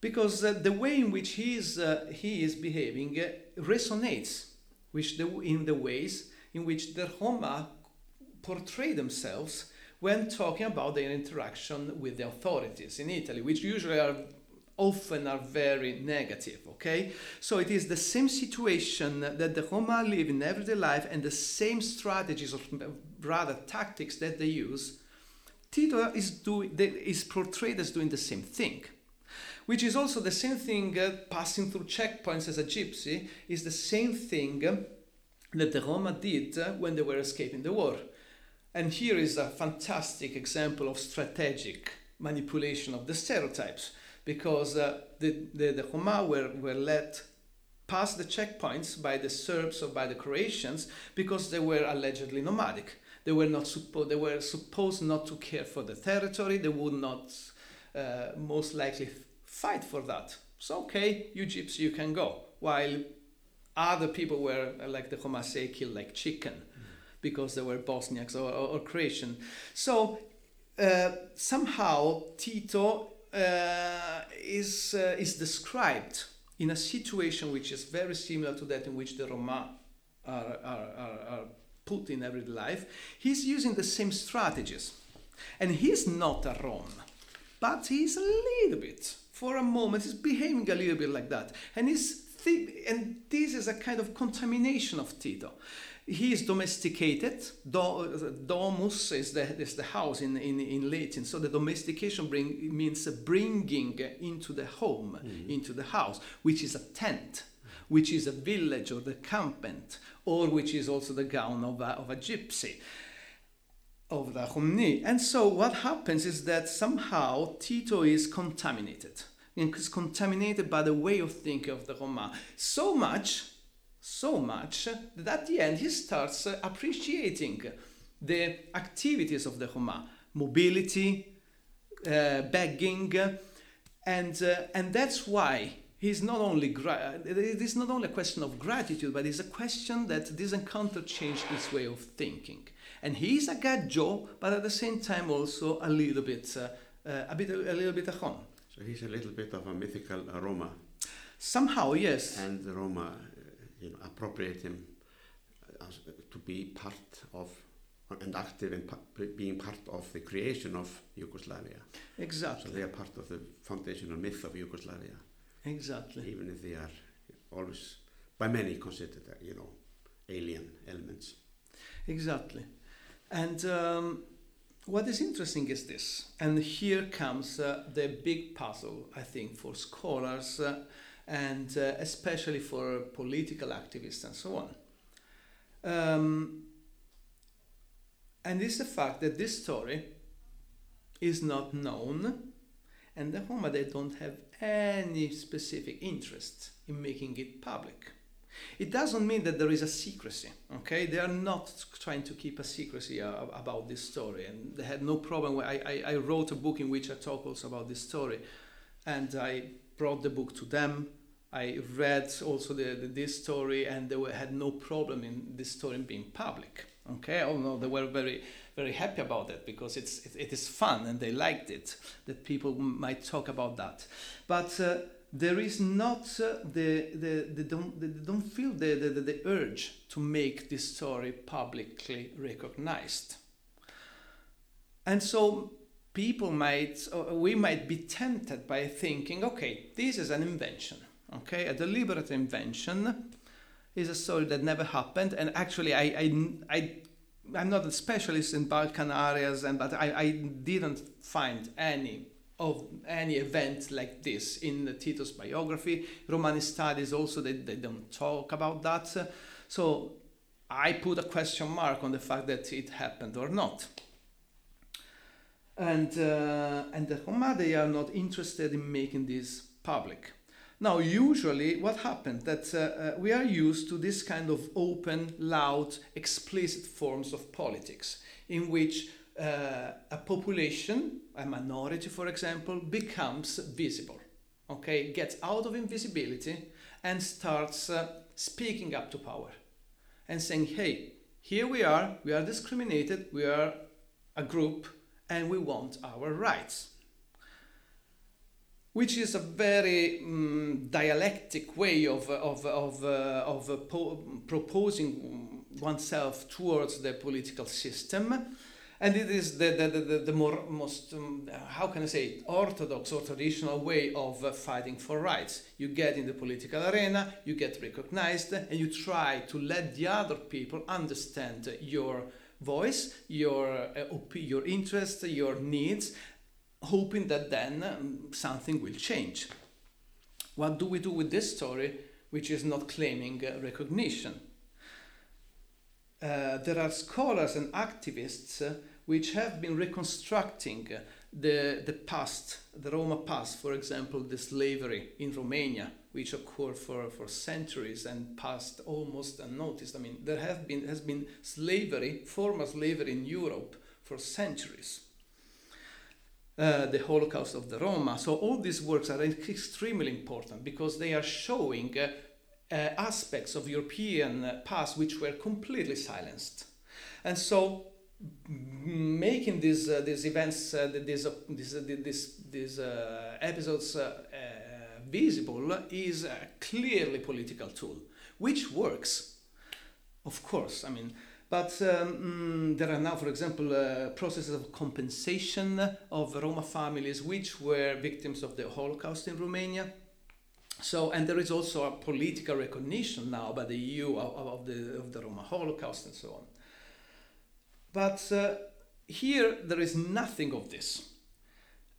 Because uh, the way in which he is, uh, he is behaving uh, resonates with the, in the ways in which the Roma portray themselves when talking about their interaction with the authorities in Italy, which usually are often are very negative, okay? So it is the same situation that the Roma live in everyday life and the same strategies or rather tactics that they use. Tito is, doing, is portrayed as doing the same thing which is also the same thing uh, passing through checkpoints as a gypsy, is the same thing uh, that the Roma did uh, when they were escaping the war. And here is a fantastic example of strategic manipulation of the stereotypes, because uh, the, the, the Roma were, were let pass the checkpoints by the Serbs or by the Croatians because they were allegedly nomadic. They were not suppo- they were supposed not to care for the territory. They would not uh, most likely fight for that. So, okay, you gypsy, you can go. While other people were, like the Homase, killed like chicken mm. because they were Bosniaks or, or, or Croatian. So, uh, somehow Tito uh, is, uh, is described in a situation which is very similar to that in which the Roma are, are, are, are put in everyday life. He's using the same strategies. And he's not a Rom, but he's a little bit for a moment he's behaving a little bit like that. And, he's th- and this is a kind of contamination of Tito. He is domesticated. Do- domus is the, is the house in, in, in Latin. So the domestication bring, means bringing into the home, mm-hmm. into the house, which is a tent, which is a village or the campment, or which is also the gown of a, of a gypsy of the Khumni. And so what happens is that somehow Tito is contaminated. And is contaminated by the way of thinking of the Roma. So much, so much that at the end he starts appreciating the activities of the Roma, mobility, uh, begging, and uh, and that's why he's not only gra- it is not only a question of gratitude, but it's a question that this encounter changed his way of thinking and he's a gaggio, but at the same time also a little bit, uh, uh, a bit, a little bit a home. So he's a little bit of a mythical Roma. Somehow, yes. And the Roma, you know, appropriate him as, to be part of and active in being part of the creation of Yugoslavia. Exactly. So they are part of the foundational myth of Yugoslavia. Exactly. Even if they are always, by many, considered, you know, alien elements. Exactly. And um, what is interesting is this, and here comes uh, the big puzzle, I think, for scholars uh, and uh, especially for political activists and so on. Um, and it's the fact that this story is not known, and the Roma they don't have any specific interest in making it public. It doesn't mean that there is a secrecy, okay? They are not trying to keep a secrecy about this story, and they had no problem. I, I, I wrote a book in which I talk also about this story, and I brought the book to them. I read also the, the, this story, and they were, had no problem in this story being public. Okay, oh no, they were very, very happy about it because it's it, it is fun and they liked it that people might talk about that. But uh, there is not uh, the, the, they don't, they don't feel the, the, the urge to make this story publicly recognized. And so people might, we might be tempted by thinking, okay, this is an invention, okay, a deliberate invention is a story that never happened. And actually, I, I, I I'm not a specialist in Balkan areas, and but I, I didn't find any of any event like this in Tito's biography. Romani studies also, they, they don't talk about that. So I put a question mark on the fact that it happened or not. And, uh, and the Roma, they are not interested in making this public. Now, usually, what happened that uh, uh, we are used to this kind of open, loud, explicit forms of politics, in which uh, a population, a minority for example, becomes visible, okay, gets out of invisibility and starts uh, speaking up to power and saying, hey, here we are, we are discriminated, we are a group, and we want our rights. Which is a very um, dialectic way of, of, of, uh, of uh, po- proposing oneself towards the political system. And it is the, the, the, the more most um, how can i say it, orthodox or traditional way of uh, fighting for rights. You get in the political arena you get recognized and you try to let the other people understand your voice your uh, op- your interests your needs hoping that then um, something will change what do we do with this story which is not claiming uh, recognition uh, there are scholars and activists uh, which have been reconstructing uh, the, the past, the Roma past, for example, the slavery in Romania, which occurred for, for centuries and passed almost unnoticed. I mean, there have been, has been slavery, former slavery in Europe for centuries. Uh, the Holocaust of the Roma. So all these works are extremely important because they are showing uh, uh, aspects of European uh, past which were completely silenced. And so making these uh, these events, these these these, these episodes visible is a clearly political tool, which works. Of course, I mean, but um, there are now, for example, uh, processes of compensation of Roma families which were victims of the Holocaust in Romania. So, and there is also a political recognition now by the EU of, of, the, of the Roma Holocaust and so on. But uh, here there is nothing of this.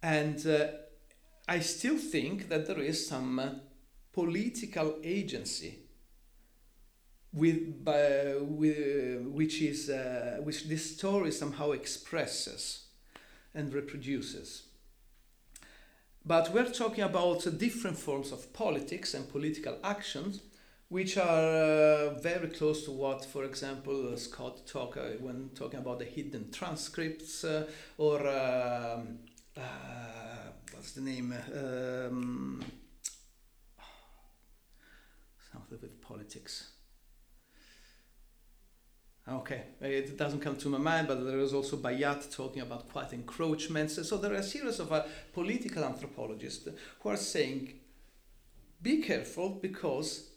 And uh, I still think that there is some uh, political agency with, by, with, which, is, uh, which this story somehow expresses and reproduces. But we're talking about different forms of politics and political actions which are uh, very close to what, for example, uh, Scott talked uh, when talking about the hidden transcripts uh, or um, uh, what's the name? Um, something with politics. Okay, it doesn't come to my mind, but there is also Bayat talking about quiet encroachments. So there are a series of uh, political anthropologists who are saying, be careful because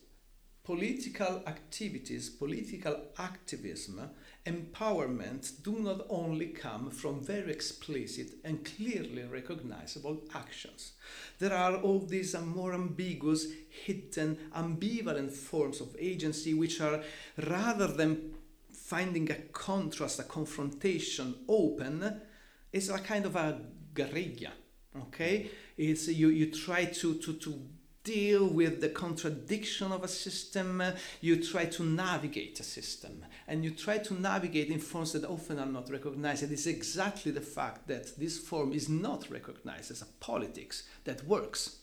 political activities, political activism, empowerment do not only come from very explicit and clearly recognizable actions. There are all these more ambiguous, hidden, ambivalent forms of agency which are rather than finding a contrast, a confrontation open, is a kind of a guerrilla. Okay? It's you, you try to, to, to deal with the contradiction of a system, you try to navigate a system, and you try to navigate in forms that often are not recognized. It is exactly the fact that this form is not recognized as a politics that works.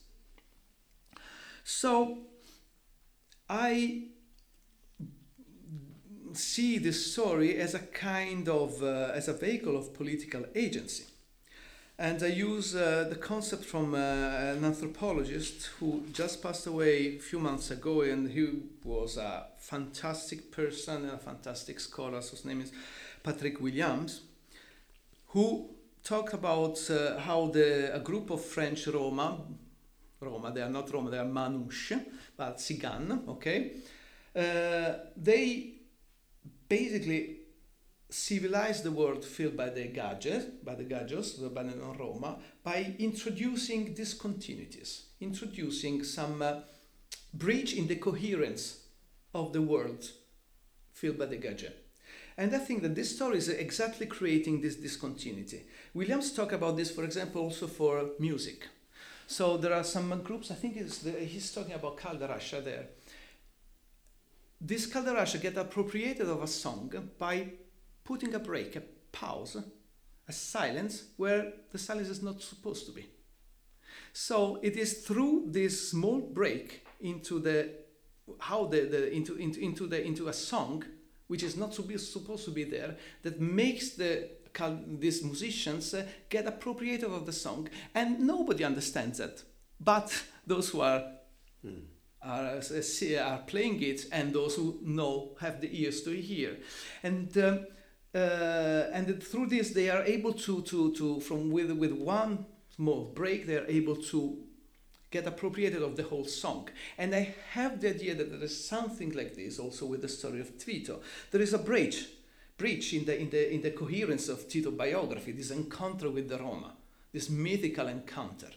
So, I see this story as a kind of uh, as a vehicle of political agency and I use uh, the concept from uh, an anthropologist who just passed away a few months ago, and he was a fantastic person and a fantastic scholar. So his name is Patrick Williams, who talked about uh, how the a group of French Roma, Roma, they are not Roma, they are Manouche, but Cigan, okay, uh, they basically civilize the world filled by the gadgets, by the gadgets, the non Roma, by introducing discontinuities, introducing some uh, breach in the coherence of the world filled by the gadget. And I think that this story is exactly creating this discontinuity. Williams talk about this, for example, also for music. So there are some groups, I think the, he's talking about Caldarascia there. This Caldarascia get appropriated of a song by putting a break, a pause, a silence where the silence is not supposed to be. So it is through this small break into the how the, the into, into into the into a song which is not supposed to be there that makes the these musicians uh, get appropriated of the song and nobody understands it but those who are mm. Are, are playing it and those who know have the ears to hear and um, uh, and through this they are able to to to from with with one small break they are able to get appropriated of the whole song. And i have the idea that there is something like this also with the story of Tito. There is a bridge breach in the, in, the, in the coherence of Tito biography, this encounter with the Roma, this mythical encounter,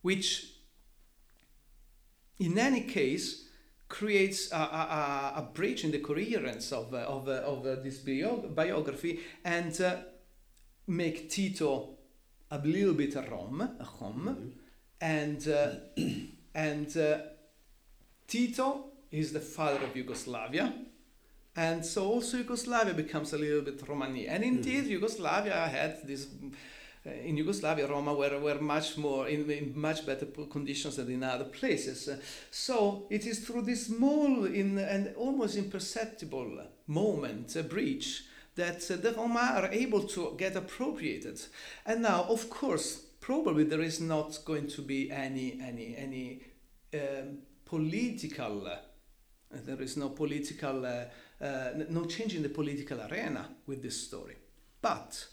which in any case creates a, a, a breach in the coherence of, uh, of, uh, of uh, this bio- biography and uh, make Tito a little bit a Rom, a home, and uh, and uh, Tito is the father of Yugoslavia, and so also Yugoslavia becomes a little bit Romani. And indeed, Yugoslavia had this. Uh, in Yugoslavia, Roma were, were much more in, in much better conditions than in other places. So it is through this small in, and almost imperceptible moment, a breach, that uh, the Roma are able to get appropriated. And now, of course, probably there is not going to be any any any um, political. Uh, there is no political, uh, uh, no change in the political arena with this story. But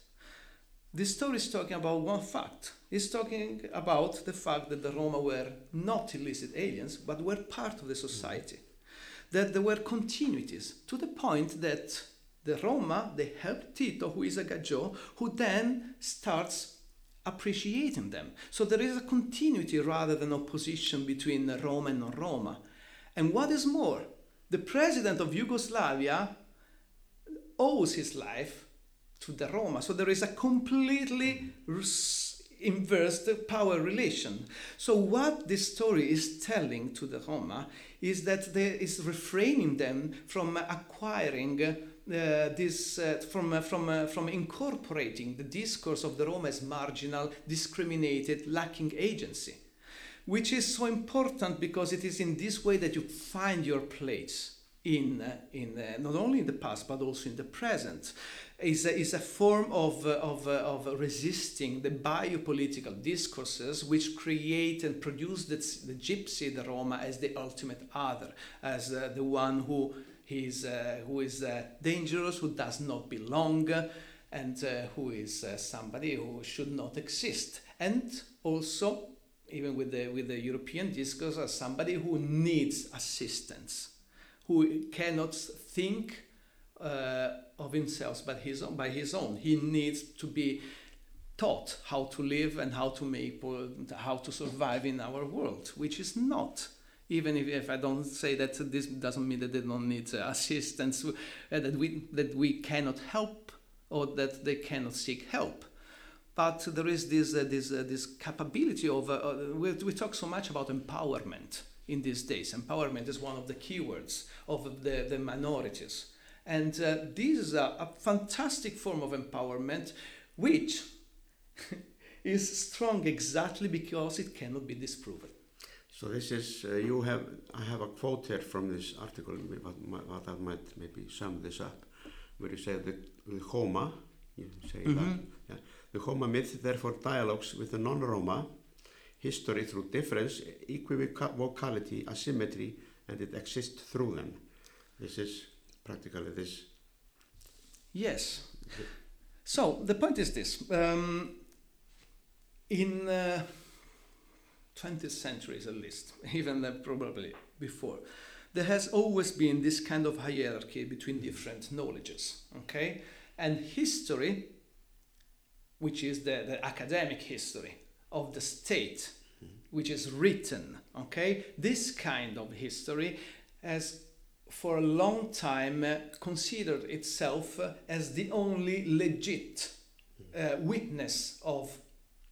this story is talking about one fact. It's talking about the fact that the Roma were not illicit aliens, but were part of the society. That there were continuities to the point that the Roma, they helped Tito, who is a Gaggio, who then starts appreciating them. So there is a continuity rather than opposition between Roma and non-Roma. And what is more, the president of Yugoslavia owes his life to the Roma. So there is a completely inverse power relation. So what this story is telling to the Roma is that there is refraining them from acquiring uh, this uh, from uh, from uh, from incorporating the discourse of the Roma as marginal, discriminated, lacking agency, which is so important because it is in this way that you find your place in uh, in uh, not only in the past but also in the present. Is a, is a form of, uh, of, uh, of resisting the biopolitical discourses which create and produce the, the gypsy, the Roma, as the ultimate other, as uh, the one who is, uh, who is uh, dangerous, who does not belong, and uh, who is somebody who should not exist. And also, even with the, with the European discourse, as somebody who needs assistance, who cannot think uh, of himself but his own, by his own. He needs to be taught how to live and how to make how to survive in our world, which is not. Even if, if I don't say that this doesn't mean that they don't need uh, assistance, uh, that we that we cannot help or that they cannot seek help. But there is this uh, this uh, this capability of uh, uh, we, we talk so much about empowerment in these days. Empowerment is one of the keywords of the, the minorities. And uh, this is a, a, fantastic form of empowerment, which is strong exactly because it cannot be disproven. So this is, uh, you have, I have a quote here from this article, what, what I might maybe sum this up, where you say that the Homa, you say mm -hmm. that, yeah, the Homa myth therefore dialogues with the non-Roma history through difference, equivocality, asymmetry, and it exists through them. This is practically this. Yes. So the point is this: um, in uh, 20th centuries, at least, even uh, probably before, there has always been this kind of hierarchy between different knowledges. Okay, and history, which is the, the academic history of the state, which is written. Okay, this kind of history has for a long time uh, considered itself uh, as the only legit uh, witness of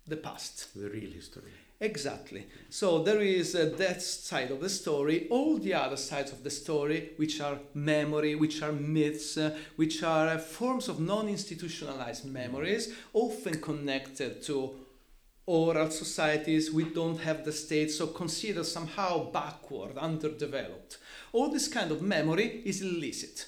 the past. The real history. Exactly. So there is uh, that side of the story, all the other sides of the story, which are memory, which are myths, which are forms of non institutionalized memories, often connected to oral societies. We don't have the state, so considered somehow backward, underdeveloped all this kind of memory is illicit.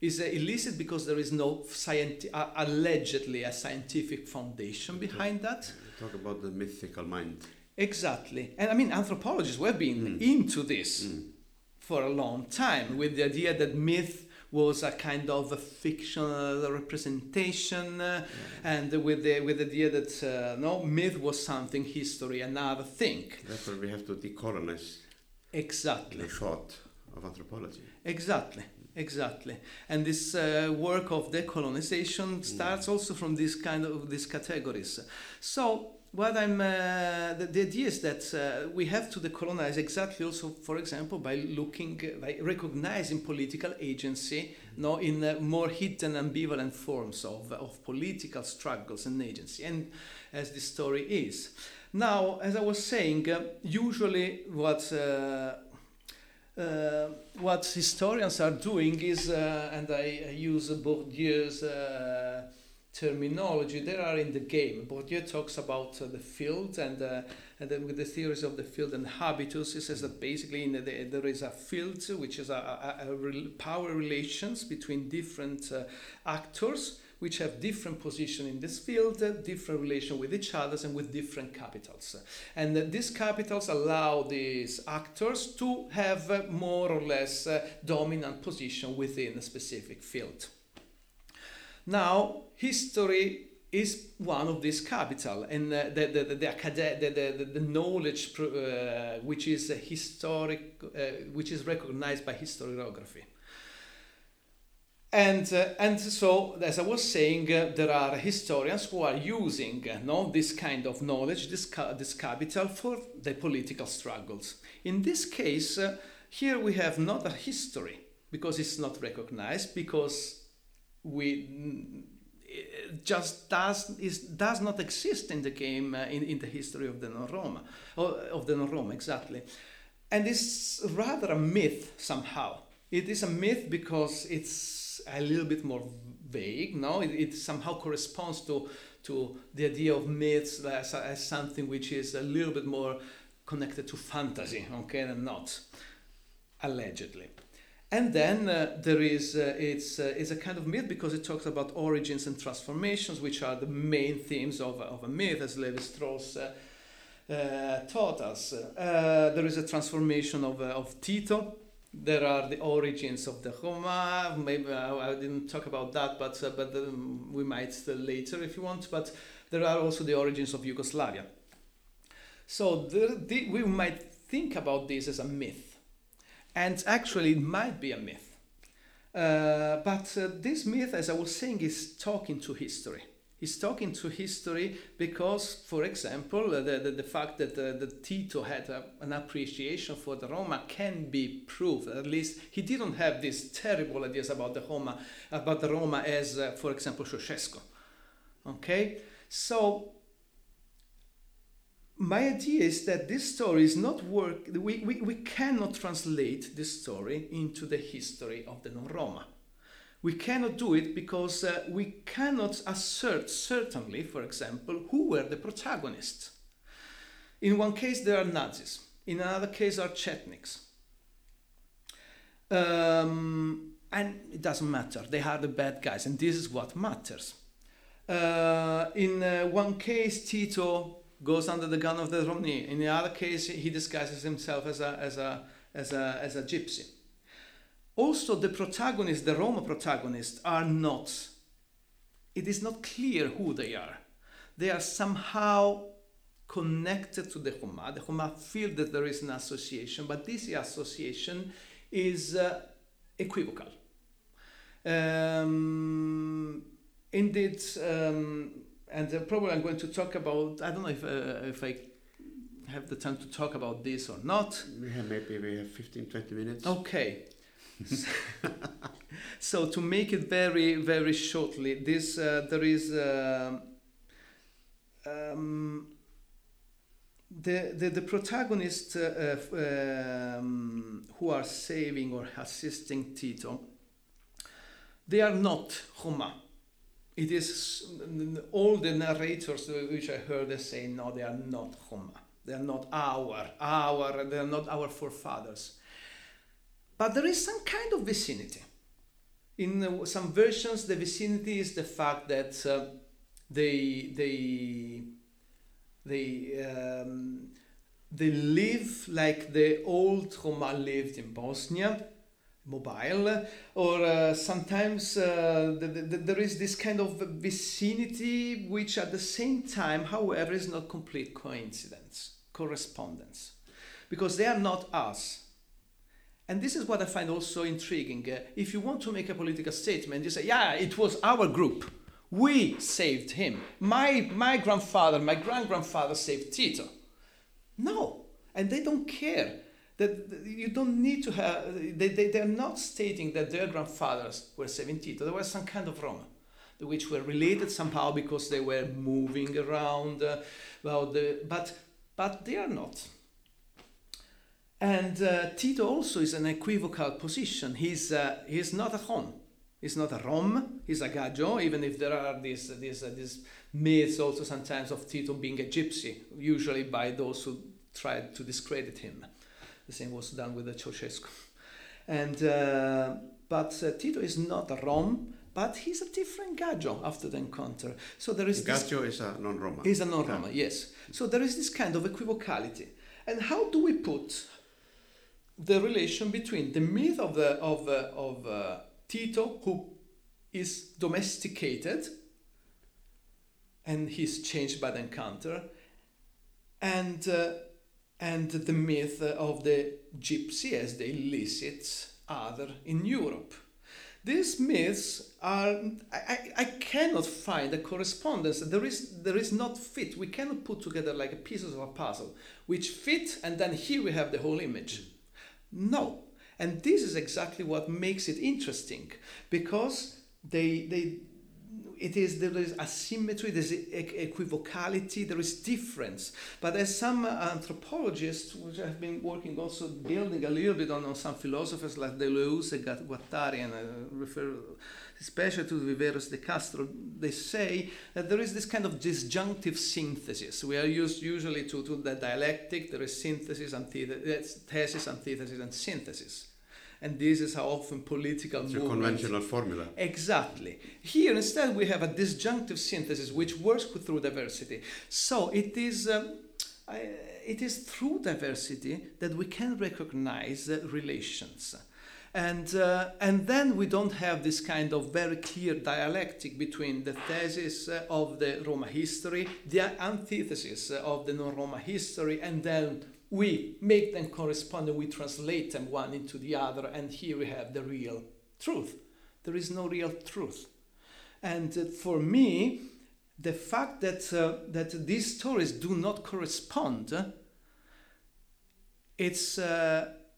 Is uh, illicit because there is no scienti- uh, allegedly a scientific foundation behind that. Talk about the mythical mind. Exactly, and I mean anthropologists have been mm. into this mm. for a long time with the idea that myth was a kind of a fictional representation, uh, yeah. and with the with the idea that uh, no myth was something, history another thing. Therefore, we have to decolonize. Exactly. The thought of anthropology. Exactly, exactly. And this uh, work of decolonization starts also from this kind of these categories. So what I'm uh, the, the idea is that uh, we have to decolonize exactly also, for example, by looking uh, by recognizing political agency, no, in uh, more hidden, ambivalent forms of of political struggles and agency, and as the story is. Now, as I was saying, uh, usually what uh, what historians are doing is, uh, and I, use Bourdieu's uh, terminology, they are in the game. Bourdieu talks about uh, the field and, uh, and then with the theories of the field and habitus, he says that basically the, the, there is a field which is a, a, a power relations between different uh, actors which have different position in this field, different relation with each other and with different capitals. And these capitals allow these actors to have more or less uh, dominant position within a specific field. Now, history is one of these capital and uh, the, the, the, the, the, the, knowledge uh, which is historic, uh, which is recognized by historiography. And, uh, and so, as I was saying, uh, there are historians who are using uh, no, this kind of knowledge, this, ca- this capital, for the political struggles. In this case, uh, here we have not a history, because it's not recognized, because we it just does is does not exist in the game uh, in, in the history of the non-Roma or of the non-Roma exactly and it's rather a myth somehow it is a myth because it's a little bit more vague no it, it somehow corresponds to to the idea of myths as, as something which is a little bit more connected to fantasy okay and not allegedly and then uh, there is uh, it's uh, it's a kind of myth because it talks about origins and transformations, which are the main themes of, of a myth, as Levi Strauss uh, uh, taught us. Uh, there is a transformation of, of Tito. There are the origins of the Roma. Maybe I, I didn't talk about that, but but um, we might later if you want. But there are also the origins of Yugoslavia. So the, the, we might think about this as a myth and actually, it might be a myth. Uh, but uh, this myth, as I was saying, is talking to history. It's talking to history because, for example, the, the, the, fact that uh, the Tito had a, an appreciation for the Roma can be proved. At least he didn't have these terrible ideas about the Roma, about the Roma as, uh, for example, Ceausescu. Okay, so my idea is that this story is not work we, we, we cannot translate this story into the history of the non-roma we cannot do it because uh, we cannot assert certainly for example who were the protagonists. In one case there are nazis. In another case are chetniks. Um, and it doesn't matter. They are the bad guys and this is what matters. Uh, in uh, one case tito goes under the gun of the Romni. In the other case, he disguises himself as a, as a, as a, as a gypsy. Also, the protagonists, the Roma protagonists, are not, it is not clear who they are. They are somehow connected to the Homa. The Homa feel that there is an association, but this association is uh, equivocal. Um, indeed, um, and uh, probably I'm going to talk about. I don't know if uh, if I have the time to talk about this or not. Have maybe we have 15, 20 minutes. Okay. so to make it very very shortly, this uh, there is. Uh, um, the, the, the protagonists uh, um, who are saving or assisting Tito, they are not Roma it is all the narrators which I heard they say no they are not Homa they are not our our they are not our forefathers but there is some kind of vicinity. In uh, some versions the vicinity is the fact that uh, they they they um, they live like the old Roma lived in Bosnia mobile or uh, sometimes uh, the, the, there is this kind of vicinity which at the same time however is not complete coincidence correspondence. Because they are not us And this is what I find also intriguing. Uh, if you want to make a political statement, you say, yeah, it was our group. We saved him. My, my grandfather, my grand grandfather saved Tito. No. And they don't care. That you don't need to have, they, they, they're not stating that their grandfathers were saving Tito. There was some kind of Roma which were related somehow because they were moving around. Uh, well, the, but, but they are not. And uh, Tito also is an equivocal position. He's, uh, he's not a Rom. He's not a Rom, he's a Gaggio, even if there are these, these, uh, these myths also sometimes of Tito being a gypsy, usually by those who tried to discredit him. The same was done with the Ceausescu. And, uh, but uh, Tito is not a Rom, but he's a different Gajo after the encounter. So there is Gaggio is a non-Roma. He's a non-Roma, yeah. yes. So there is this kind of equivocality. And how do we put the relation between the myth of the of uh, of uh, Tito, who is domesticated, and he's changed by the encounter, and uh, and the myth of the gypsy as the illicit other in Europe. These myths are I, I cannot find a correspondence. There is there is not fit. We cannot put together like pieces of a puzzle which fit and then here we have the whole image. No. And this is exactly what makes it interesting because they, they, it is there is asymmetry, there is equivocality, there is difference. But as some uh, anthropologists, which have been working also building a little bit on, on some philosophers like Deleuze and Guattari, and I refer especially to Viveiros de Castro, they say that there is this kind of disjunctive synthesis. We are used usually to, to the dialectic, there is synthesis, antithesis, thesis, antithesis, and synthesis. And this is how often political it's movements... a conventional formula. Exactly. Here instead we have a disjunctive synthesis which works through diversity. So it is... Um, it is through diversity that we can recognize uh, relations. And, uh, and then we don't have this kind of very clear dialectic between the thesis uh, of the Roma history, the antithesis uh, of the non Roma history, and then we make them correspond and we translate them one into the other, and here we have the real truth. There is no real truth. And uh, for me, the fact that, uh, that these stories do not correspond, uh, it's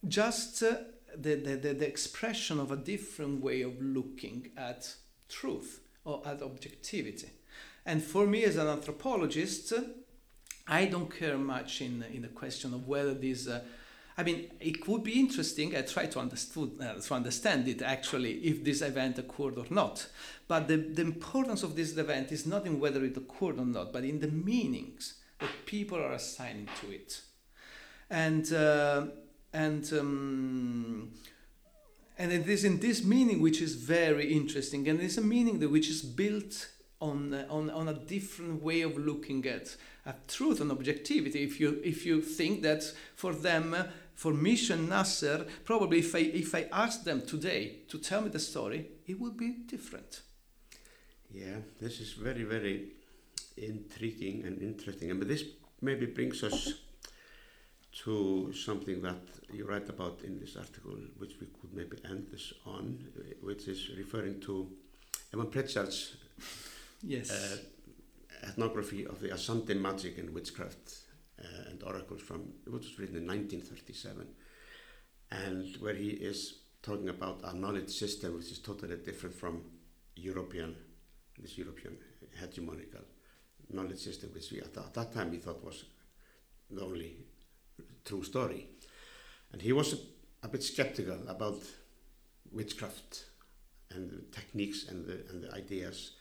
just the, the, the, the expression of a different way of looking at truth or at objectivity. And for me, as an anthropologist, I don't care much in, in the question of whether these. Uh, I mean, it would be interesting. I try to understood, uh, to understand it actually if this event occurred or not. But the, the importance of this event is not in whether it occurred or not, but in the meanings that people are assigning to it. And uh, and um, and it is in this meaning which is very interesting, and it's a meaning that which is built on on on a different way of looking at at truth and objectivity. If you if you think that for them. for Mission Nasser, probably if I, if I asked them today to tell me the story, it would be different. Yeah, this is very, very intriguing and interesting. And this maybe brings us to something that you write about in this article, which we could maybe end this on, which is referring to Evans Pritchard's yes. uh, ethnography of the Azande magic and witchcraft uh, and oracles from, which was written in 1937, and where he is talking about a knowledge system which is totally different from European, this European hegemonical knowledge system, which we at that, at that time we thought was the only true story. And he was a, a bit skeptical about witchcraft and the techniques and the, and the ideas,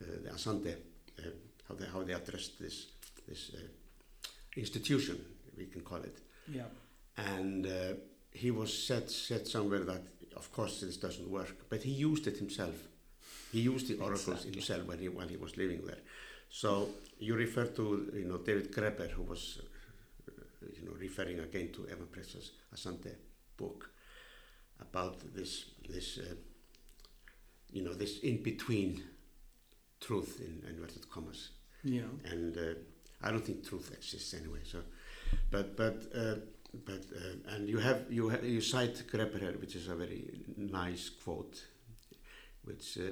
uh, the Azande, uh, how, they, how they addressed this, this uh, institution, we can call it. Yeah. And uh, he was said, said somewhere that, of course, this doesn't work, but he used it himself. He used the oracles exactly. himself when he, while he was living there. So you refer to you know David Graeber, who was you know, referring again to Evans Pritchard's Azande book about this, this uh, you know, this in between truth in inverted commas. Yeah. And uh, I don't think truth exists anyway. So, but but uh, but uh, and you have you ha you cite Greberher, which is a very nice quote, which uh,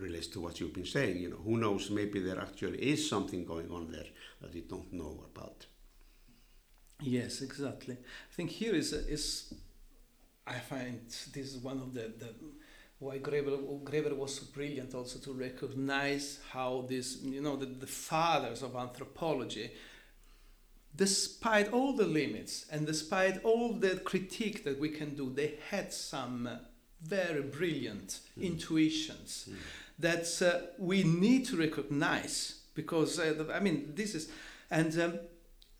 relates to what you've been saying. You know, who knows? Maybe there actually is something going on there that we don't know about. Yes, exactly. I think here is is I find this is one of the, the why Graeber, Graeber was so brilliant also to recognize how this you know the, the fathers of anthropology despite all the limits and despite all the critique that we can do, they had some uh, very brilliant mm. intuitions mm. that uh, we need to recognize because, uh, I mean, this is, and um,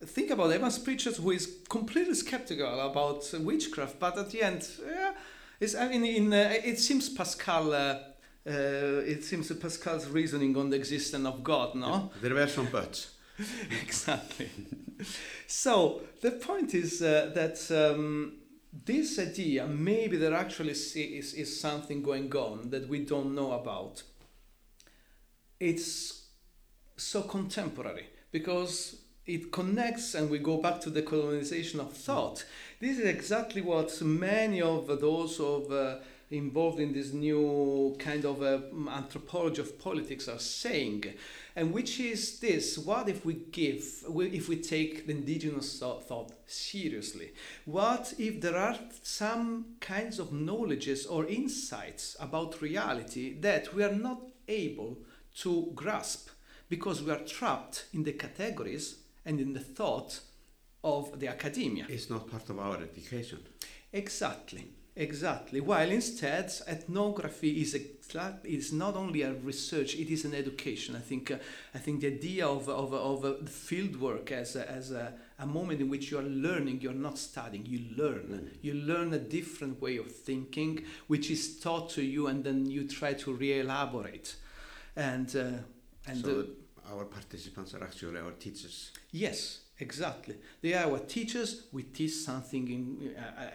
think about Evans Pritchard, who is completely skeptical about witchcraft, but at the end, yeah, it's, I mean, in, uh, it seems Pascal. Uh, uh, it seems Pascal's reasoning on the existence of God, no? There were some buts. exactly. so the point is uh, that um, this idea, maybe there actually is, is something going on that we don't know about. It's so contemporary because it connects and we go back to the colonization of thought. This is exactly what many of those of uh, involved in this new kind of uh, anthropology of politics are saying and which is this what if we give if we take the indigenous thought seriously what if there are some kinds of knowledges or insights about reality that we are not able to grasp because we are trapped in the categories and in the thought of the academia it's not part of our education exactly Exactly. While instead, ethnography is a, is not only a research; it is an education. I think. Uh, I think the idea of of of uh, field work as a, as a, a moment in which you are learning, you're not studying. You learn. Mm. You learn a different way of thinking, which is taught to you, and then you try to re-elaborate. And uh, and so our participants are actually our teachers. Yes. Exactly. They are our teachers. We teach something in, uh, uh,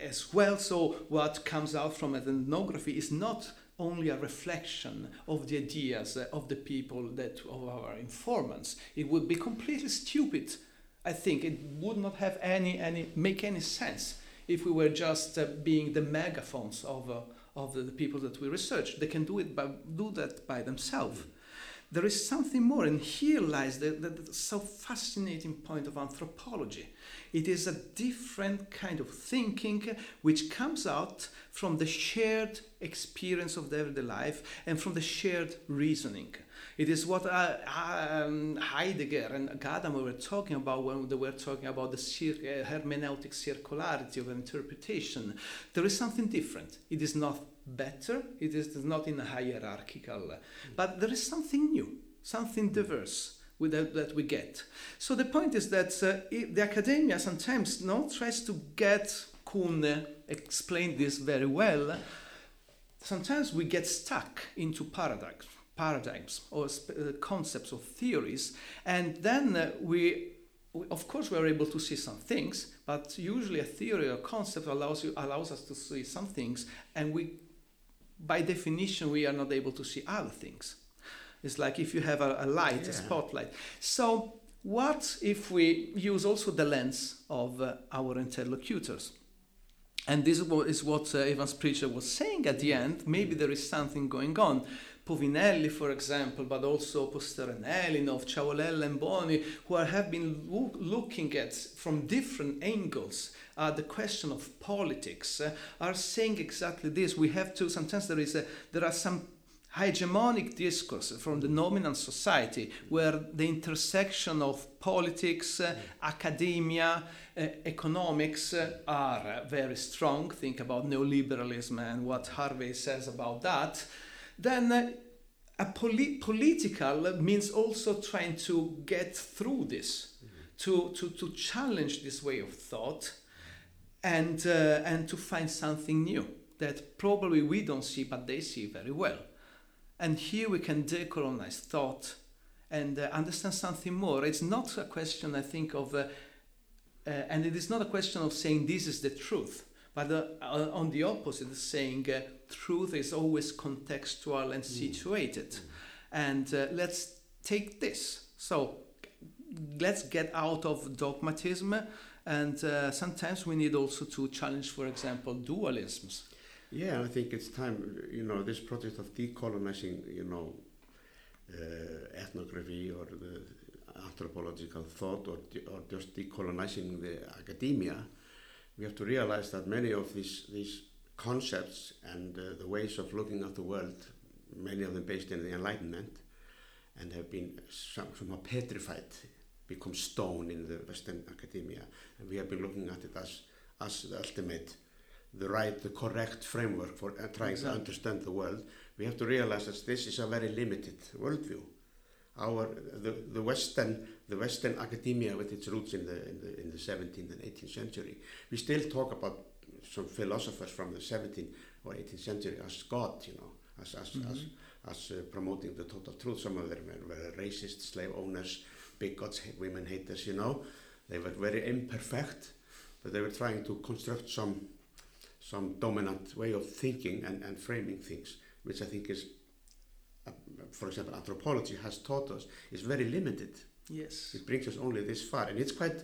as well. So what comes out from ethnography is not only a reflection of the ideas uh, of the people that of our informants. It would be completely stupid. I think it would not have any any make any sense if we were just uh, being the megaphones of uh, of the, people that we research. They can do it by do that by themselves. Mm there is something more, and here lies the, the, the, so fascinating point of anthropology. It is a different kind of thinking which comes out from the shared experience of the everyday life and from the shared reasoning. It is what uh, um, Heidegger and Gadamer were talking about when they were talking about the cir- uh, hermeneutic circularity of interpretation. There is something different. It is not better, it is not in a hierarchical, but there is something new, something diverse that, that we get. So the point is that uh, the academia sometimes no, tries to get Kuhn explained this very well. Sometimes we get stuck into paradigms, paradigms or uh, concepts or theories, and then uh, we of course we are able to see some things but usually a theory or concept allows you allows us to see some things and we by definition, we are not able to see other things. It's like if you have a, a light, yeah. a spotlight. So, what if we use also the lens of uh, our interlocutors? And this is what uh, Evans Pritchard was saying at the end. Maybe there is something going on. Povinelli, for example, but also Posterenellinov, Ciavolella, and Boni, who are, have been lo- looking at from different angles uh, the question of politics uh, are saying exactly this. We have to sometimes there is a, there are some hegemonic discourse from the nominal society where the intersection of politics, uh, academia, uh, economics uh, are very strong. Think about neoliberalism and what Harvey says about that. Then uh, a poli- political means also trying to get through this, mm-hmm. to, to, to challenge this way of thought and, uh, and to find something new that probably we don't see, but they see very well. And here we can decolonize thought and uh, understand something more. It's not a question, I think, of, uh, uh and it is not a question of saying this is the truth, but uh, uh, on the opposite, saying truth is always contextual and mm. situated. Mm. And let's take this. So let's get out of dogmatism And uh, sometimes we need also to challenge, for example, dualisms. Yeah, I think it's time, you know, this project of decolonizing, you know, uh, ethnography or the anthropological thought or, or just decolonizing the academia, we have to realize that many of these, these concepts and uh, the ways of looking at the world, many of them based in the Enlightenment, and have been some, somehow petrified, become stone in the Western academia, and we have been looking at it as, as the ultimate, the right, the correct framework for uh, trying Exactly. to understand the world. We have to realize that this is a very limited worldview. Our the, the Western the Western academia with its roots in the, in the in the 17th and 18th century, we still talk about some philosophers from the 17th or 18th century as God, you know, as as Mhm. as, as uh, promoting the total truth. Some of them were, were racist, slave owners, bigots, ha- women haters, you know. They were very imperfect, but they were trying to construct some some dominant way of thinking and, and framing things, which I think is, uh, for example, anthropology has taught us is very limited. Yes, It brings us only this far, and it's quite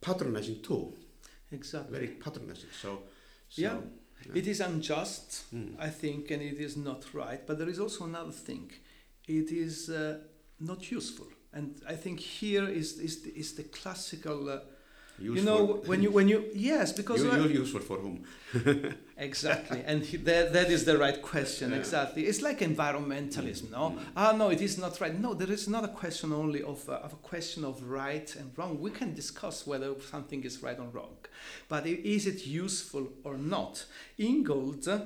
patronizing too, exactly. very patronizing. So, so Yeah. It is unjust, Mm. I think, and it is not right. But there is also another thing. It is uh, not useful. And I think here is, is, the, is the classical, uh, useful. you know, when you, when you, yes, because you, uh, you're useful for whom? Exactly, and he, that, that is the right question. Yeah. Exactly, it's like environmentalism. No, Mm. ah, no, it is not right. No, there is not a question only of, uh, of a question of right and wrong. We can discuss whether something is right or wrong, but is it useful or not? Ingold, uh,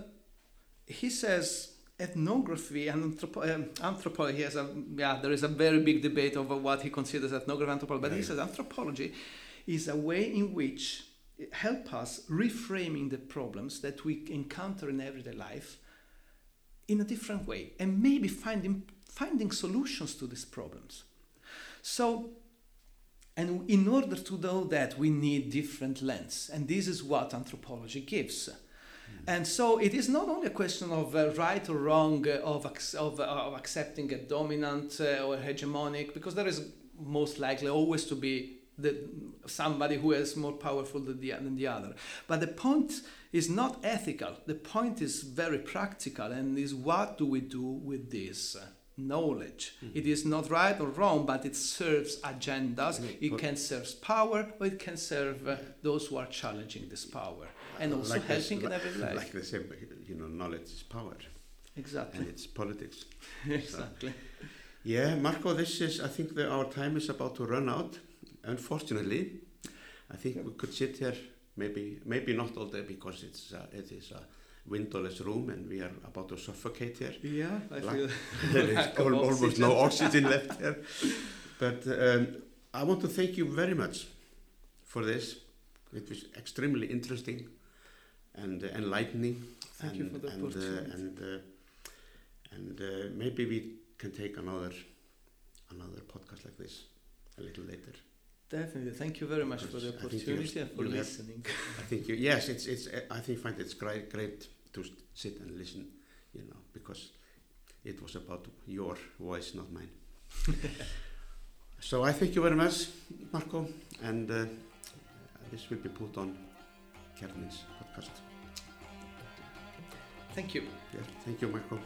he says ethnography and anthropo- um, anthropology has a yeah. There is a very big debate over what he considers ethnography anthropology, but he says anthropology is a way in which it help us reframing the problems that we encounter in everyday life in a different way and maybe finding finding solutions to these problems so and in order to do that we need different lens and this is what anthropology gives and so it is not only a question of uh, right or wrong uh, of, ac- of, uh, of accepting a dominant uh, or hegemonic because there is most likely always to be the, somebody who is more powerful than the, than the other. But the point is not ethical. The point is very practical and is what do we do with this knowledge? It is not right or wrong, but it serves agendas. Yeah, It can serve power or it can serve uh, those who are challenging this power and also Like this- helping in everyday life. Like they say, you know, knowledge is power, Exactly. and it's politics. exactly. Yeah, Marco, this is, I think that our time is about to run out. Unfortunately, I think we could sit here maybe, maybe not all day because it's, uh, it is a windowless room and we are about to suffocate here. Yeah, I Like- feel there is al- almost oxygen. no oxygen left here. But um, I want to thank you very much for this. It was extremely interesting and uh, enlightening. Thank and, you for the and, uh, opportunity. and uh, and uh, maybe we can take another another podcast like this a little later. Definitely. Thank you very much for the Because I think you opportunity and for you have- listening. I think you, yes, it's it's. I think find it's great great to sit and listen, you know, because it was about your voice, not mine. so I thank you very much, Marco, and uh, this will be put on Kjarninn's podcast. Thank you. Yes, thank you, Marco.